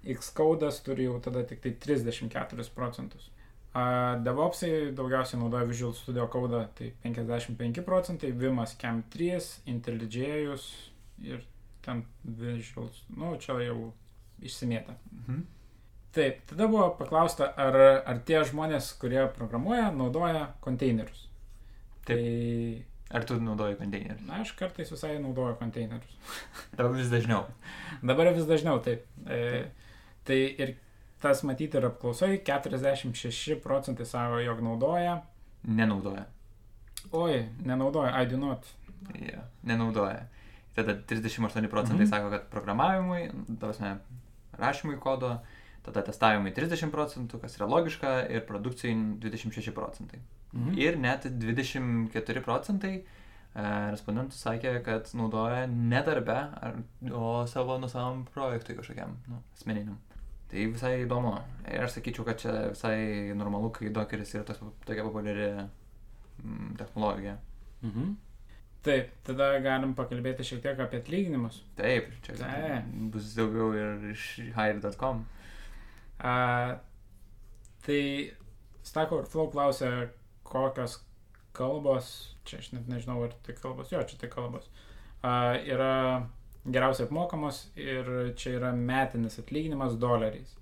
Xcode'as turi jau tada tik tai 34 procentus. Uh, DevOpsai daugiausiai naudoja Visual Studio Code, tai 55 procentai, Vimas Cam 3, IntelliJus ir ten Visual, nu čia jau išsimėta. Mhm. Taip, tada buvo paklausta, ar, ar tie žmonės, kurie programuoja, naudoja konteinerius. Taip. Tai... Ar tu naudoji konteinerius? Na, aš kartais visai naudoju konteinerius. [laughs] Dabar vis dažniau. Dabar vis dažniau, taip. E, tai ir tas matyti ir apklausai, 46 procentai savo, jog naudoja. Nenaudoja. Oi, nenaudoja, I do not. Yeah, nenaudoja. Tada 38 procentai mhm. sako, kad programavimui, tavasme, rašymui kodo, tada testavimai 30 procentų, kas yra logiška, ir produkcijai 26 procentai. Mhm. Ir net 24 procentai e, respondentų sakė, kad naudoja ne darbe, ar, o savo nusavam projektui kažkokiam, nu, asmeniniam. Tai visai įdomu. Ir aš sakyčiau, kad čia visai normalu, kai dokeris yra tos, tokia populiari mm, technologija. Mhm. Taip, tada galim pakalbėti šiek tiek apie atlyginimus. Taip, čia Taip. bus daugiau ir iš hire.com. A, tai Stack Overflow klausia, kokios kalbos, čia aš net nežinau, ar tai kalbos, jo, čia tai kalbos, a, yra geriausiai apmokamos ir čia yra metinis atlyginimas doleriais.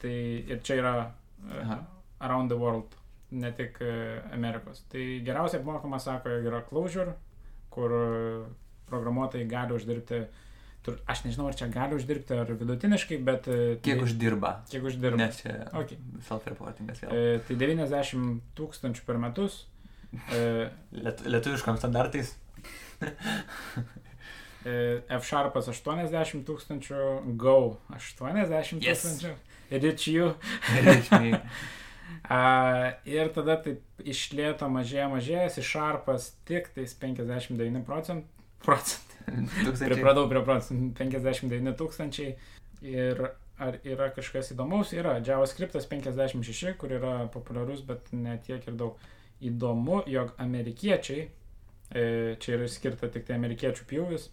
Tai ir čia yra uh, Aha. around the world, ne tik uh, Amerikos. Tai geriausiai apmokamas, sako, yra Clojure, kur uh, programuotojai gali uždirbti, tur, aš nežinau, ar čia gali uždirbti, ar vidutiniškai, bet... uh, Kiek tai- uždirba? Kiek uždirba. Nes čia Ok. self-reportingas vėl. E, tai 90 tūkstančių per metus. E, [laughs] Liet, lietuviškam standartais. [laughs] e, F-Sharpas 80 tūkstančių, Go 80 Yes. tūkstančių, Rich U. Reikšmingai. [laughs] A, ir tada taip iš lėto mažėja mažėja, Sharpas tik tais 59 procentų. Procent, [laughs] Tūkstančiai. pripradau prie procentų, 59 tūkstančiai. Ir ar yra kažkas įdomaus? Yra JavaScriptas 56, kur yra populiarus, bet ne tiek ir daug. Įdomu, jog amerikiečiai, e, čia yra skirta tik tai amerikiečių pjūvis,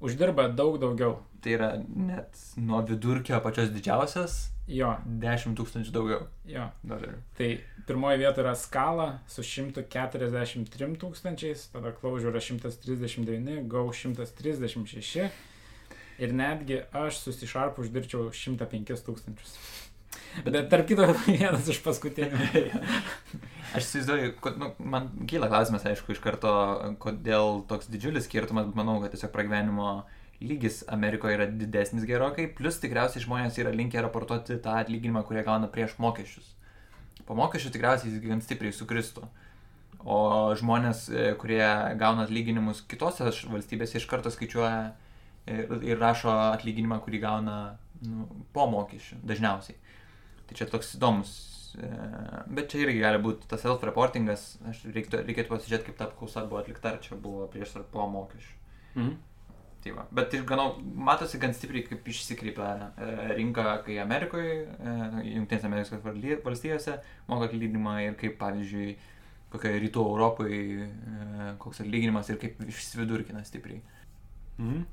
uždirba daug daugiau. Tai yra net nuo vidurkio pačios didžiausios Jo, 10 tūkstančių daugiau jo. dolerių. Tai pirmoji vieta yra skala su 143 tūkstančiais, tada Clojure 139, Go 136 ir netgi aš susišarpu uždirčiau 105 tūkstančius. Bet tarp kito [laughs] vienas iš paskutinių. [laughs] Aš įsivaizduoju, nu, man kyla klausimas, aišku, iš karto, kodėl toks didžiulis skirtumas, manau, kad tiesiog pragyvenimo lygis Amerikoje yra didesnis gerokai, plus tikriausiai žmonės yra linkę raportuoti tą atlyginimą, kurį gauna prieš mokesčius. Po mokesčių tikriausiai jis gan stipriai sukristų. O žmonės, e, kurie gauna atlyginimus kitose valstybėse, iš karto skaičiuoja ir, ir rašo atlyginimą, kurį gauna nu, po mokesčių, dažniausiai. Tai čia toks įdomus. e, Bet čia irgi gali būti tas self-reportingas, aš reiktų, reikėtų pasižiūrėti, kaip ta apklausa buvo atlikta, ar čia buvo prieš ar po mokesčių. Mhm. Tai va. Bet iš ganau, matosi gan stipriai, kaip išsikreipia e, rinka, kai Amerikoje, Junktinėse Amerikos valstijose moka atlyginimą ir kaip, pavyzdžiui, kokioje rytų Europoje, e, koks atlyginimas ir kaip išsividurkina stipriai. Mhm.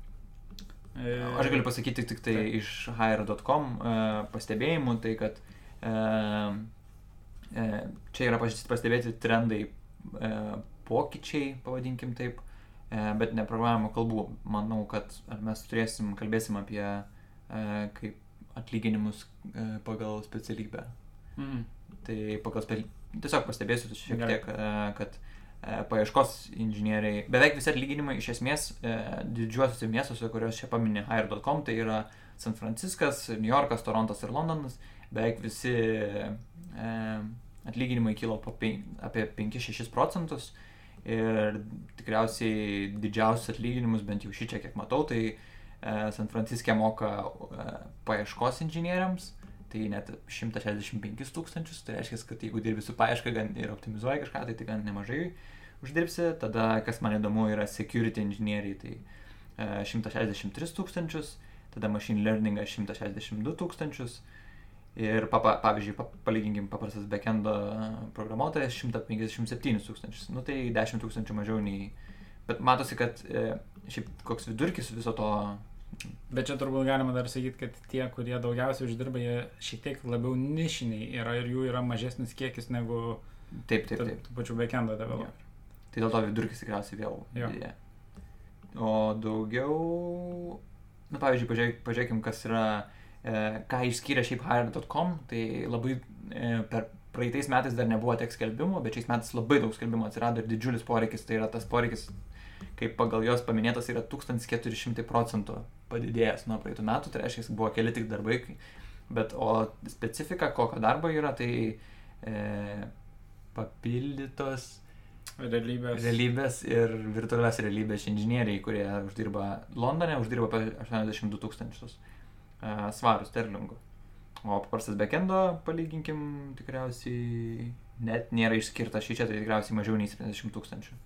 Aš galiu pasakyti tik tai Taip. iš hire.com e, pastebėjimų, tai kad e, e, čia yra pas- pastebėti trendai, e, pokyčiai, pavadinkim taip, e, bet ne programavimo kalbų. Manau, kad ar mes turėsim, kalbėsim apie e, kaip atlyginimus e, pagal specialybę. Mhm. Tai pagal spe... tiesiog pastebėsiu šiek tiek, e, kad paieškos inžinieriai, beveik visi atlyginimai iš esmės e, didžiuosiuose miestuose, kuriuos čia paminė hire.com, tai yra San Franciskas, New Yorkas, Torontas ir Londonas, beveik visi e, atlyginimai kilo apie 5-6 procentus. Ir tikriausiai didžiausius atlyginimus, bent jau šį čia kiek matau, tai e, San Franciske moka e, paieškos inžinieriams, tai net 165 tūkstančius, tai reiškia, kad jeigu dirbi su paieška ir optimizuoji kažką, tai, tai gan nemažai uždirbsi. Tada, kas man įdomu, yra security inžinieriai, tai e, 163 tūkstančius, tada machine learning 162 tūkstančius. Ir, papa, pavyzdžiui, pa, palyginkim, paprastas backendo programuotojas 157 tūkstančius. Nu tai 10 tūkstančių mažiau nei... Bet matosi, kad e, šiaip koks vidurkis viso to Bet čia turbūt galima dar sakyti, kad tie, kurie daugiausiai uždirba, jie šiek tiek labiau nišiniai yra ir jų yra mažesnis kiekis negu Taip, taip, taip. tų pačių backendo developerių. Tai dėl to vidurkis tikriausiai vėl Jo. didėja. O daugiau, na pavyzdžiui, pažiūrėk, pažiūrėkim, kas yra, e, ką išskyrė šiaip hire.com, tai labai e, per praeitais metais dar nebuvo tiek skelbimų, bet šiais metais labai daug skelbimų atsirado ir didžiulis poreikis, tai yra tas poreikis, kaip pagal jos paminėtas, yra 1400 procentų padidėjęs nuo praeitų metų, tai reiškia, buvo keli tik darbai, bet o specifika, kokio darbo yra, tai e, papildytos Realybės. realybės ir virtualios realybės inžinieriai, kurie uždirba Londone, uždirba apie 82 tūkstančius uh, svarų sterlingų. O paprastas backendo, palyginkim, tikriausiai net nėra išskirta šį čia, tai tikriausiai mažiau nei 70 tūkstančių.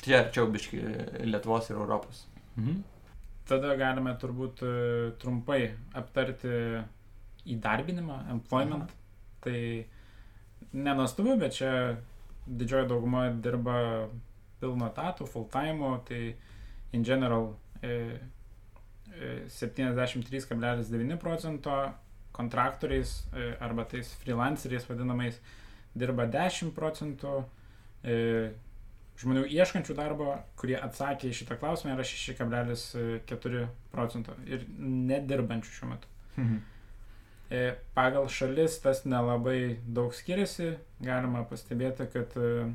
Čia arčiau biški Lietuvos ir Europos. Mhm. Tada galime turbūt e, trumpai aptarti įdarbinimą, employment. Tai nenuostabu, bet čia didžioji dauguma dirba pilno etatų, full time, tai in general e, e, 73,9 procento kontraktoriais e, arba tais freelanceriais vadinamais dirba 10 procentų, e, žmonių ieškančių darbo, kurie atsakė į šitą klausimą, yra 6,4 procento ir nedirbančių šiuo metu. Mhm. E, pagal šalis tas nelabai daug skiriasi. Galima pastebėti, kad e,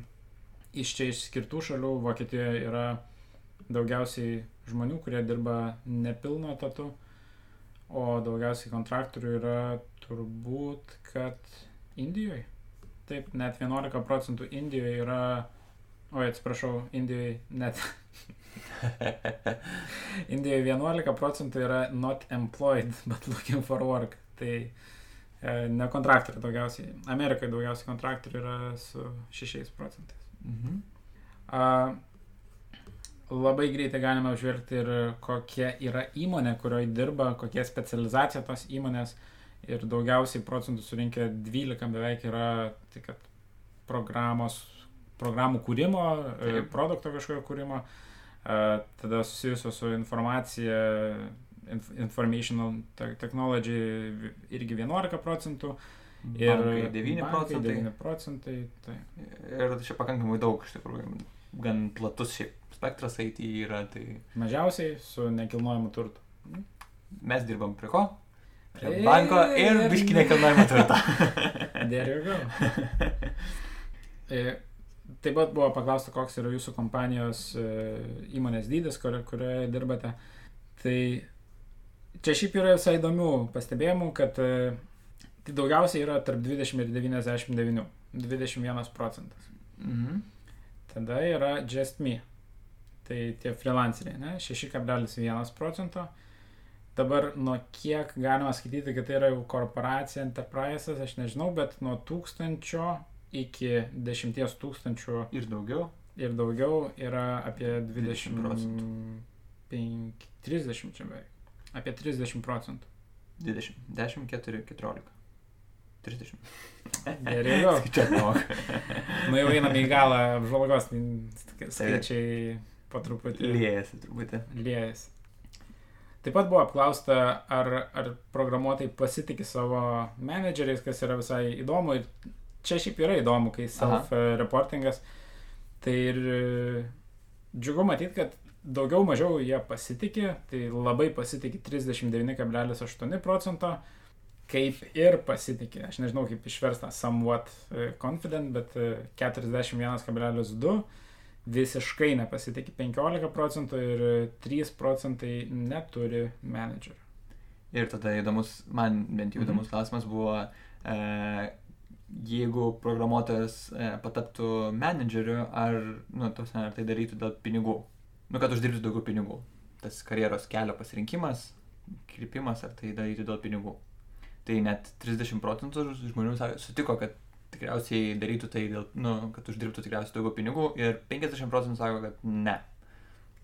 iš čia išskirtų šalių Vokietijoje yra daugiausiai žmonių, kurie dirba nepilno tatu, o daugiausiai kontraktorių yra turbūt, kad Indijoje. Taip, net 11 procentų Indijoje yra Oi, atsiprašau, Indijoje net. Indijoje 11 procentų yra not employed, but looking for work. Tai e, ne kontraktorių daugiausiai. Amerikoje daugiausiai kontraktorių yra su 6 procentais. Mhm. A, labai greitai galime užvelgti ir kokia yra įmonė, kurioje dirba, kokia specializacija tos įmonės. Ir daugiausiai procentų surinkę 12 beveik yra tai, kad programos programų kūrimo, e, Taip. produkto kažkokio kūrimo, e, tada susijusio su informacija, informational technology irgi 11 procentų. Ir bankai 9 bankai, procentai. 9 procentai tai. Ir čia pakankamai daug iš tikrųjų. Gan platus šiaip spektras IT yra. Tai... Mažiausiai su nekilnojimu turtu. Mes dirbam prie ko? Prie banko ir biški nekilnojimo turtą. [laughs] There you go. [laughs] Taip pat buvo paklausta, koks yra jūsų kompanijos e, įmonės dydis, kur, kurioje dirbate. Tai čia šiaip yra visai įdomių pastebėjimų, kad e, tai daugiausiai yra tarp 20 ir 99, 21 procentas. Mhm. Tada yra Just Me, tai tie freelanceriai, ne, 6,1 procento. Dabar nuo kiek galima skaityti, kad tai yra jau korporacija, enterprises, aš nežinau, bet nuo tūkstančio iki 10 tūkstančių ir daugiau. Ir daugiau yra apie 20 procentų. 5, 30 čia beveik. Apie 30 procentų. 20. 10, 4, 14. 30. Geriau. Čia daug. nu jau einame į galą apžvalgos, tai skaičiai po truputį. Liejasi truputį. Liejasi. Taip pat buvo apklausta, ar, ar programuotojai pasitikė savo menedžeriais, kas yra visai įdomu. Ir čia šiaip yra įdomu, kai self-reportingas. Tai ir e, džiugu matyti, kad daugiau mažiau jie pasitikė, tai labai pasitikė 39,8 procento, kaip ir pasitikė, aš nežinau kaip išversta somewhat e, confident, bet 41,2 e, visiškai nepasitikė 15 procentų ir 3 procentai neturi menedžerių. Ir tada įdomus, man bent jau įdomus mhm. klausimas buvo, e, jeigu programuotojas e, pataptų menedžeriu, ar, nu, tos, ar tai darytų dėl pinigų, nu, kad uždirbtų daugiau pinigų. Tas karjeros kelio pasirinkimas, krypimas, ar tai daryti dėl pinigų. Tai net 30 procentų žmonių sutiko, kad tikriausiai darytų tai dėl, nu, kad uždirbtų tikriausiai daugiau pinigų ir 50 procentų sako, kad ne.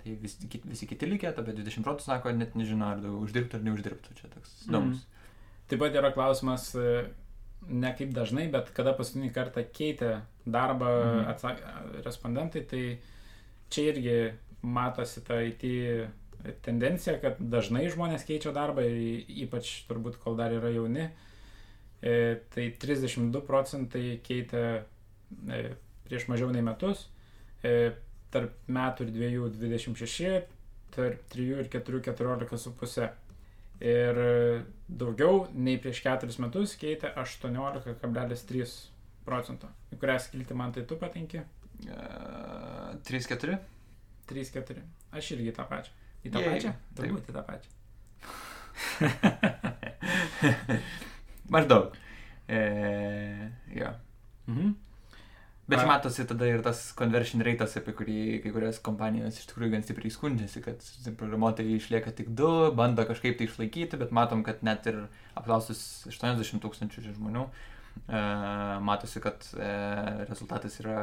Tai vis, visi kiti likę, apie 20 procentų sako, net nežino, ar daugiau uždirbtų ar neuždirbtų. Čia toks mhm. įdomus. Mm. Taip pat yra klausimas, ne kaip dažnai, bet kada paskutinį kartą keitė darbą mhm. atsak, respondentai, tai čia irgi matosi ta IT tendencija, kad dažnai žmonės keičia darbą, ypač turbūt kol dar yra jauni. E, tai 32 procentai keitė e, prieš mažiau nei metus, e, tarp metų ir dviejų 26, tarp 3 ir 4 14,5 ir daugiau nei prieš keturis metus keitė 18,3 procento. Į kurią skilti man tai tu patinki? Uh, 3-4? 3-4. Aš irgi tą pačią. Į tą Jei, pačią? Turbūt į tą pačią. [laughs] Maždaug. E, jo. Mhm. Bet matosi tada ir tas conversion ratas, apie kurį kai kurios kompanijos iš tikrųjų gan stipriai skundžiasi, kad programuotojai išlieka tik du, bando kažkaip tai išlaikyti, bet matom, kad net ir apklausus 80 tūkstančių žmonių, e, matosi, kad e, rezultatas yra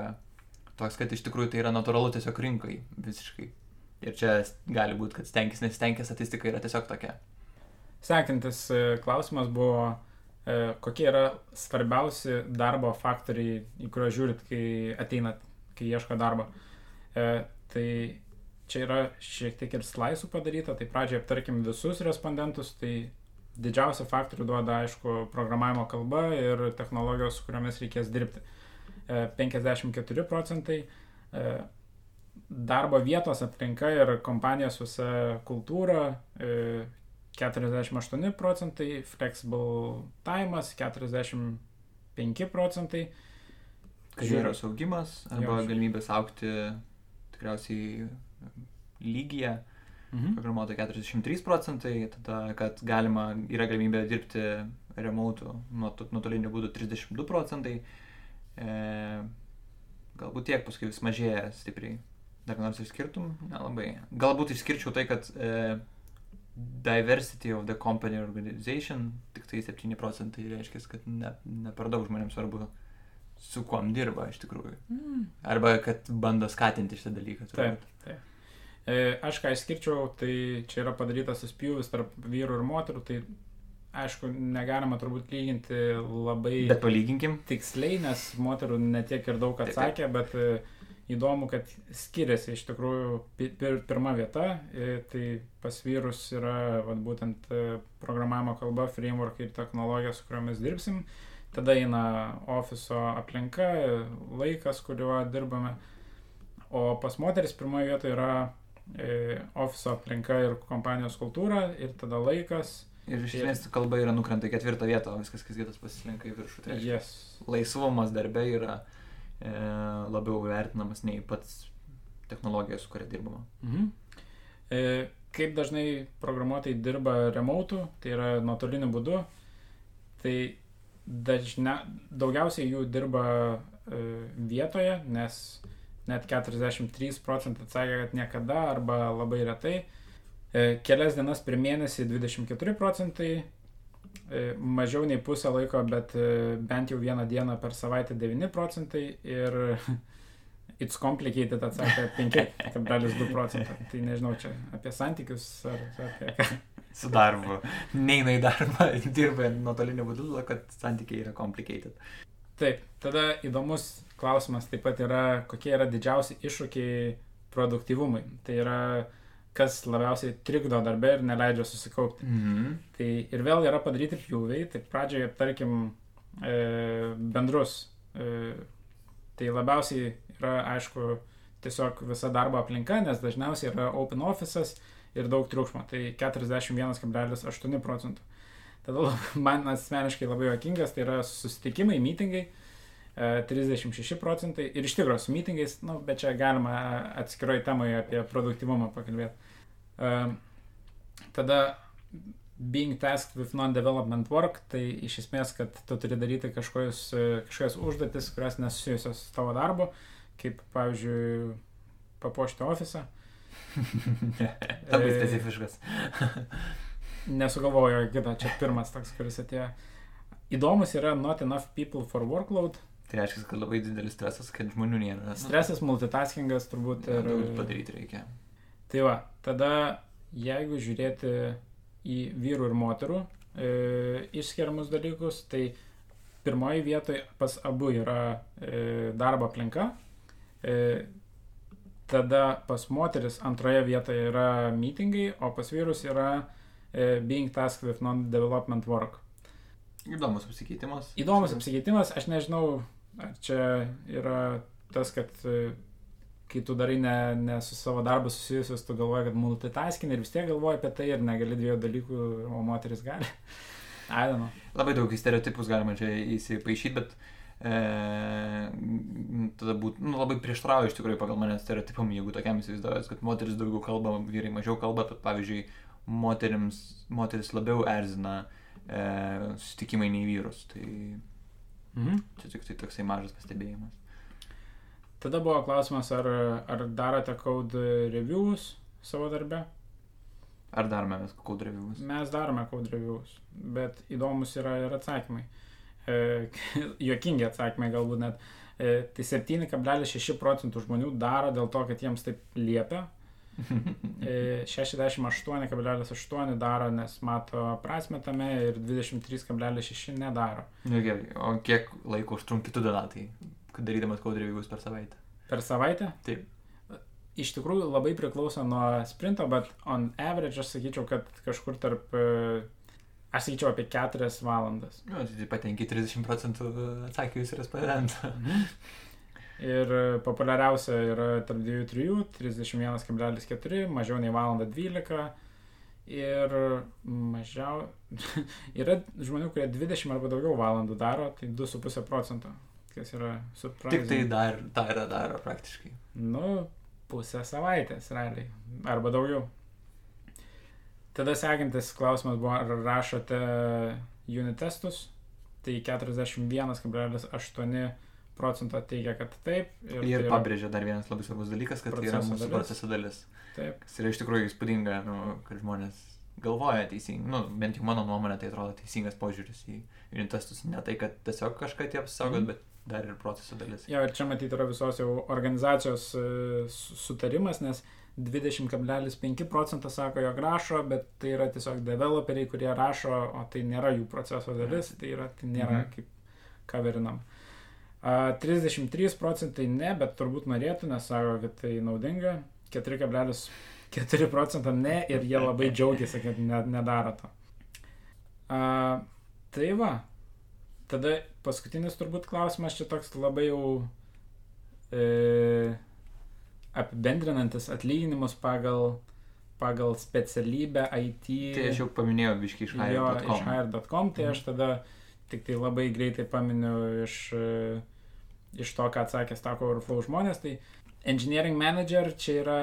toks, kad iš tikrųjų tai yra natūralu tiesiog rinkai visiškai. Ir čia gali būti, kad stenkis, nestenkis, statistika yra tiesiog tokia. Sekantis e, klausimas buvo kokie yra svarbiausi darbo faktoriai, į kuriuos žiūrit, kai ateinat, kai ieško darbo. E, tai čia yra šiek tiek ir slaisų padaryta, tai pradžioje aptarkim visus respondentus, tai didžiausią faktorių duoda, aišku, programavimo kalba ir technologijos, su kuriomis reikės dirbti. 54 e, procentai, darbo vietos aplinka ir kompanijos visa kultūra e, 48 procentai, flexible time'as 45 procentai. Karjeros augimas arba Jo. galimybės aukti tikriausiai lygyje. Mhm. Programuoto 43 procentai, tada, kad galima, yra galimybė dirbti remote nuotoliniu būdu 32 procentai. E, galbūt tiek, paskui vis mažėja stipriai. Dar nors išskirtum? Nelabai. Galbūt išskirčiau tai, kad e, diversity of the company organization tik tai 7 procentai reiškia, kad ne, ne per daug žmonėms svarbu su kuom dirba iš tikrųjų. Mm. Arba kad bando skatinti šitą dalyką. Taip, turbūt. taip. E, aš ką išskirčiau, tai čia yra padarytas suspjūvis tarp vyrų ir moterų, tai aišku, negalima turbūt lyginti labai Bet palyginkim. tiksliai, nes moterų netiek ir daug Taip, taip. atsakė, bet e, įdomu, kad skiriasi iš tikrųjų pi- pir, pirma vieta, e, tai pas vyrus yra vat, būtent e, programavimo kalba, framework ir technologija, su kuriomis dirbsim. Tada eina ofiso aplinka, laikas, kuriuo dirbame. O pas moteris pirmoje vietoje yra e, ofiso aplinka ir kompanijos kultūra ir tada laikas. Ir iš esmės kalba yra nukrenta į ketvirtą vietą, o viskas, kas kitas pasislinka į viršų. Tai Yes. laisvumas darbe yra e, labiau vertinamas nei pats technologija, su kuria dirbama. Mhm. E, kaip dažnai programuotojai dirba remote, tai yra nuotoliniu būdu, tai dažnia, daugiausiai jų dirba e, vietoje, nes net 43 procentai atsakė, kad niekada arba labai retai. E, kelias dienas per mėnesį 24 procentai, e, mažiau nei pusę laiko, bet e, bent jau vieną dieną per savaitę 9 procentai ir [laughs] it's complicated atsakė 5,2 procentai. Tai nežinau, čia apie santykius ar apie ką. [laughs] Su darbu. Neina į darbą, [laughs] dirba nuotoliniu būdu, kad santykiai yra complicated. Taip, tada įdomus klausimas taip pat yra, kokie yra didžiausi iššūkiai produktyvumui. Tai yra, kas labiausiai trikdo darbę ir neleidžia susikaupti. Mhm. Tai ir vėl yra padaryti pjūviai, tai pradžioje aptarkim e, bendrus. E, tai labiausiai yra, aišku, tiesiog visa darbo aplinka, nes dažniausiai yra open office'as ir daug triukšmo, tai 41,8 procentų. Tada man asmeniškai labai jokingas, tai yra susitikimai, mitingai, e, 36 procentai ir iš tikrųjų su mitingais, nu, bet čia galima atskiroj temai apie produktivumą pakalbėti. E, Tada being tasked with non-development work, tai iš esmės, kad tu turi daryti kažkokius, e, kažkokias užduotis, kurios nesusijusios su tavo darbu, kaip, pavyzdžiui, papuošti ofisą. [laughs] Labai E, specifiškas. Nesugalvoju kitą, čia pirmas toks, kuris atėjo. Įdomus yra not enough people for workload. Tai reiškia, kad labai didelis stresas, kad žmonių nėra. Stresas, multitaskingas turbūt ir... Ir padaryti reikia. Tai va, tada jeigu žiūrėti į vyrų ir moterų e, išskiriamus dalykus, tai pirmoji vietoje pas abu yra e, darbo aplinka, e, tada pas moteris antroje vietoje yra meetingai, o pas vyrus yra e, being tasked with non-development work. Įdomus apsikeitimas. Įdomus apsikeitimas, aš nežinau, ar čia yra tas, kad e, kai tu darai ne, ne su savo darbu susijusius, tu galvoji, kad multitasking ir vis tiek galvoji apie tai ir negali dviejų dalykų, o moteris gali. Aidano. Labai daug stereotipus galima čia įsipaišyti, bet e, tada būtų nu, labai prieštrauja iš tikrųjų pagal mane stereotipam, jeigu tokiam įsivaizduojas, kad moteris daugiau kalba, vyrai mažiau kalba, bet pavyzdžiui, moterims, moteris labiau erzina e, susitikimai nei vyrus. Tai Mhm. čia tik tai toksai mažas pastebėjimas. Tada buvo klausimas, ar, ar darote code reviews savo darbe. Ar darome mes code reviews? Mes darome code reviews, bet įdomus yra ir atsakymai. E, [laughs] juokingi atsakymai galbūt net. E, tai 7,6 procentų žmonių daro dėl to, kad jiems taip liepia. E, [laughs] 68,8 daro, nes mato prasme tame ir 23,6 nedaro. Na gerai, o kiek laiko užtrunki tu donatai, darydamas code reviews per savaitę? Per savaitę? Taip. Iš tikrųjų labai priklauso nuo sprinto, bet on average aš sakyčiau, kad kažkur tarp, e, aš sakyčiau apie 4 valandas. Nu, tai patenki 30 procentų atsakymus respondentų. [laughs] Ir populiariausia yra tarp 2-3, 31,4, mažiau nei valanda 12. Ir mažiau. [laughs] yra žmonių, kurie 20 arba daugiau valandų daro, tai 2,5 procento. Kas yra surprise. Tik tai dar, tą yra daro praktiškai. Nu, pusę savaitės, realiai. Arba daugiau. Tada sekantis klausimas buvo, ar rašote unit testus? Tai 41,8 procento teigia, kad taip. Ir, ir tai pabrėžia dar vienas labai svarbus dalykas, kad tai yra mūsų dalis. proceso dalis. Taip. Kas yra iš tikrųjų įspūdinga, nu, kad žmonės galvoja teisingai, nu, bent jau mano nuomonė, tai atrodo teisingas požiūris į unit testus. Ne tai, kad tiesiog kažką tie apsaugot, mm. bet dar ir proceso dalis. Jo, ir čia matyti yra visos jau organizacijos uh, sutarimas, nes 20,5 procentą sako, jog rašo, bet tai yra tiesiog developeriai, kurie rašo, o tai nėra jų proceso dalis, tai, yra, tai nėra mhm. kaip kaverinam. Uh, 33 procentai ne, bet turbūt norėtų, nes sako, kad tai naudinga. 4,4 procentą ne ir jie labai džiaugiasi, kad ne, nedaro to. A, tai va, tada paskutinis turbūt klausimas čia toks labai jau e, apibendrinantis atlyginimus pagal, pagal specialybę IT. Tai aš jau paminėjau biškai iš hire.com. Iš hire.com, tai aš mhm. tada Tik tai labai greitai paminiu iš, iš to, ką atsakė Stack Overflow žmonės. Tai engineering manager čia yra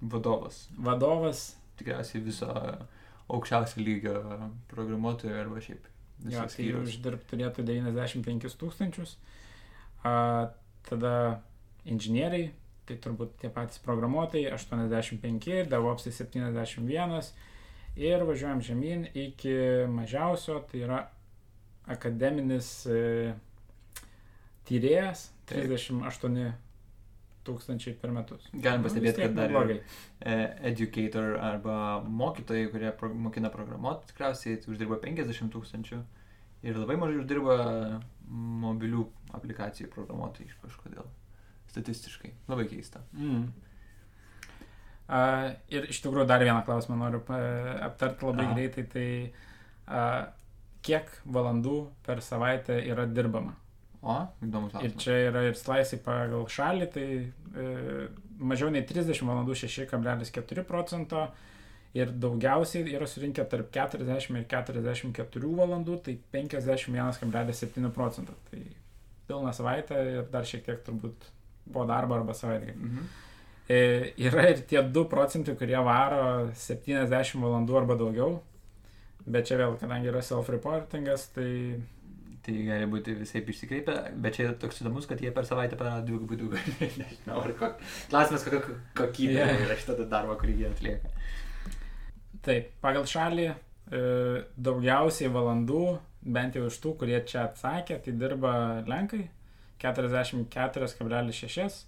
vadovas. Vadovas. Tikriausiai viso aukščiausio lygio programuotojų arba šiaip. Jo, tai uždirbti turėtų 95 tūkstančius. A, tada inžinieriai, tai turbūt tie patys programuotojai 85, DevOps 71 ir važiuojam žemyn iki mažiausio, tai yra akademinis e, tyrėjas 38 tūkstančiai per metus. Galim nu, pastebėti, kad dar blogai. E, educator arba mokytojai, kurie pro, mokina programuoti, tikriausiai uždirba 50 tūkstančių ir labai mažai uždirba mobilių aplikacijų programuotojai iš kažkodėl. Statistiškai. Labai keista. Mm. Uh, ir iš tikrųjų dar vieną klausimą noriu aptarti labai Aha. greitai. Tai uh, kiek valandų per savaitę yra dirbama. O, įdomus klausimas. Ir čia yra ir slaisai pagal šalį, tai e, mažiau nei 30 valandų 6,4 procento ir daugiausiai yra surinkę tarp 40 ir 44 valandų, tai 51,7 procento. Tai pilna savaitė ir dar šiek tiek turbūt po darbo arba savaitgalį. Mhm. E, yra ir tie 2 procentai, kurie varo 70 valandų arba daugiau, Bet čia vėl, kadangi yra self-reportingas, tai... Tai gali būti visai išsikreipę, bet čia toks įdomus, kad jie per savaitę padaro dvigubai daugiau. [laughs] Nežinau, ar kok... klausimas, kokia kokybė yeah. yra šitą darbą, kurį jie atlieka. Taip, pagal šalį e, daugiausiai valandų, bent jau iš tų, kurie čia atsakė, tai dirba Lenkai 44,6,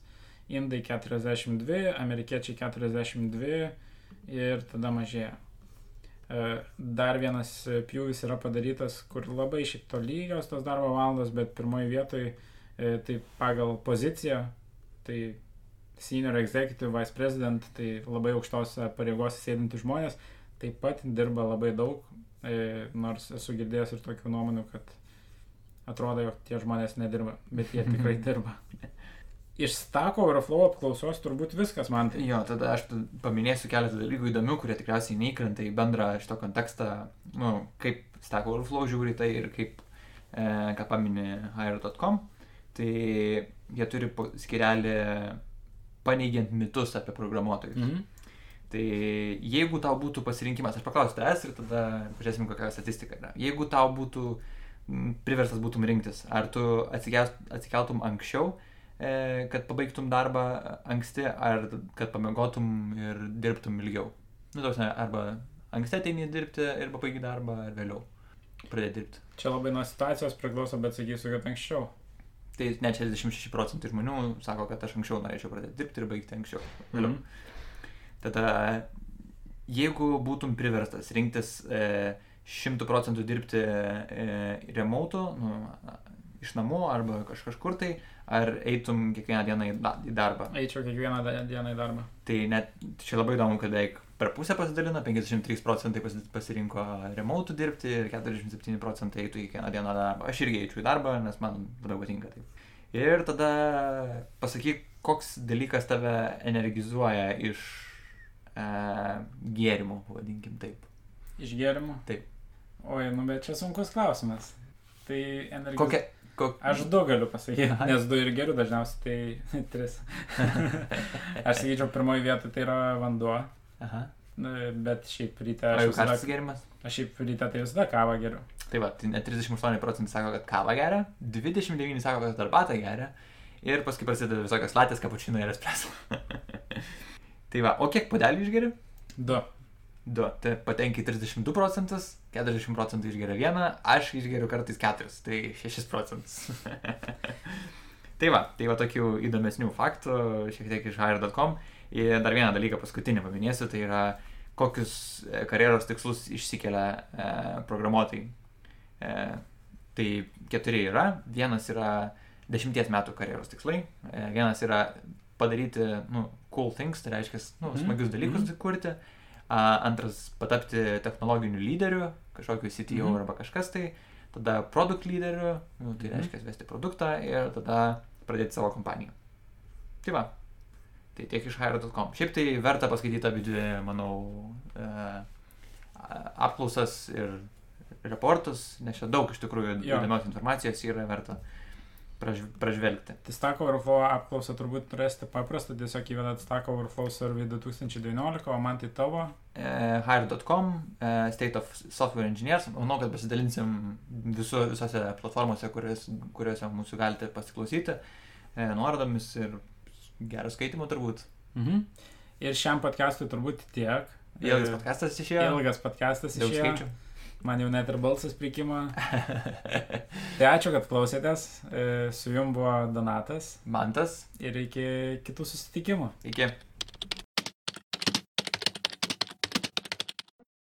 Indai 42, Amerikiečiai 42 ir tada mažėja. E, dar vienas pjūvis yra padarytas, kur labai šiaip to lygios tos darbo valandos, bet pirmoji vietoje tai pagal poziciją, tai senior executive vice president, tai labai aukštos pareigos sėdinti žmonės, taip pat dirba labai daug, e, nors esu girdėjęs ir tokių nuomonių, kad atrodo, jog tie žmonės nedirba, bet jie [laughs] tikrai dirba iš Stack Overflow apklausos turbūt viskas man. Tai. Jo, tada aš paminėsiu keletą dalykų įdomių, kurie tikriausiai neįkrenta į bendrą šito kontekstą, nu, kaip Stack Overflow žiūri tai ir kaip, e, ką paminė hire.com. Tai jie turi skirelį paneigiant mitus apie programuotojus. Mm -hmm. Tai jeigu tau būtų pasirinkimas, aš paklausiu tavęs ir tada pažiūrėsim, kokia statistika yra. Jeigu tau būtų priverstas būtum rinktis, ar tu atsikeltum anksčiau, kad pabaigtum darbą anksti, ar kad pamiegotum ir dirbtum ilgiau. Nu, tos, arba anksti ateini dirbti ir pabaigi darbą, ar vėliau pradėti dirbti. Čia labai nuo situacijos priklauso, bet sakysiu, kad anksčiau. Tai net 66 procentai žmonių sako, kad aš anksčiau norėčiau pradėti dirbti ir baigti anksčiau. Vėliau. Mm -hmm. Tada, jeigu būtum priverstas rinktis e, 100 procentų dirbti e, remote, nu, iš namų arba kaž, kažkur tai, ar eitum kiekvieną dieną į, da, į darbą? Eičiau kiekvieną dieną į darbą. Tai net čia labai įdomu, kad beveik per pusę pasidalino, 53 procentai pasirinko remote dirbti ir 47 procentai eitų kiekvieną dieną darbą. Aš irgi eičiau į darbą, nes man labiau patinka taip. Ir tada pasakyk, koks dalykas tave energizuoja iš e, gėrimų, vadinkim taip. Iš gėrimų? Taip. Oi, nu bet čia sunkus klausimas. Tai energija. Kokia? Kok... Aš du galiu pasakyti, Aha. nes du ir geriu dažniausiai, tai [laughs] tris. [laughs] Aš sakyčiau, pirmoji vieta tai yra vanduo, Aha. bet šiaip ryte Ar aš jau karštas gėrimas? aš šiaip ryte tai visada kavą geriu. Tai va, tai net 38 procentai sako, kad kavą geria, 29 sako, kad arbatą geria ir paskui prasideda visokios latės, kapučino ir espreso. [laughs] tai va, o kiek podelių išgeri? Du. 2. Tai patenki 32 procentus, 40 procentų išgeria vieną, aš išgeriu kartais 4, tai 6 procentus. [laughs] tai va, tai va tokių įdomesnių faktų, šiek tiek iš hire.com. Ir dar vieną dalyką paskutinį paminėsiu, tai yra kokius e, karjeros tikslus išsikelia e, programuotojai. E, tai keturi yra, vienas yra dešimties metų karjeros tikslai, e, vienas yra padaryti, nu, cool things, tai reiškia, nu, Mhm, smagius dalykus mhm. kurti. Antras patapti technologiniu lyderiu, kažkokiu CTO Mhm. arba kažkas tai. Tada produkt lyderiu, nu, tai Mhm. reiškia vesti produktą ir tada pradėti savo kompaniją. Tai va. Tai tiek iš hire.com. Šiaip tai verta paskaityti abi dvi, manau, e, apklausas ir reportus, nes čia daug iš tikrųjų įdomios informacijos yra verta praž, pražvelgti. Tai Stack Overflow apklausą turbūt rasti paprasta, tiesiog įvedat Stack Overflow survey 2019, o man tai tavo. E, hire.com, e, State of Software Engineers, manau, kad pasidalinsim visu, visose platformose, kurios, kuriuose mūsų galite pasiklausyti, e, nuorodomis ir gerų skaitimų turbūt. Mhm. Ir šiam podcastui turbūt tiek. Ilgas E, podcastas išėjo. Ilgas podcastas Daug išėjo. skaičių. Man jau net ir balsas prikimo. [laughs] Tai ačiū, kad klausėtės. E, Su jum buvo Donatas Mantas, ir iki kitų susitikimų. iki.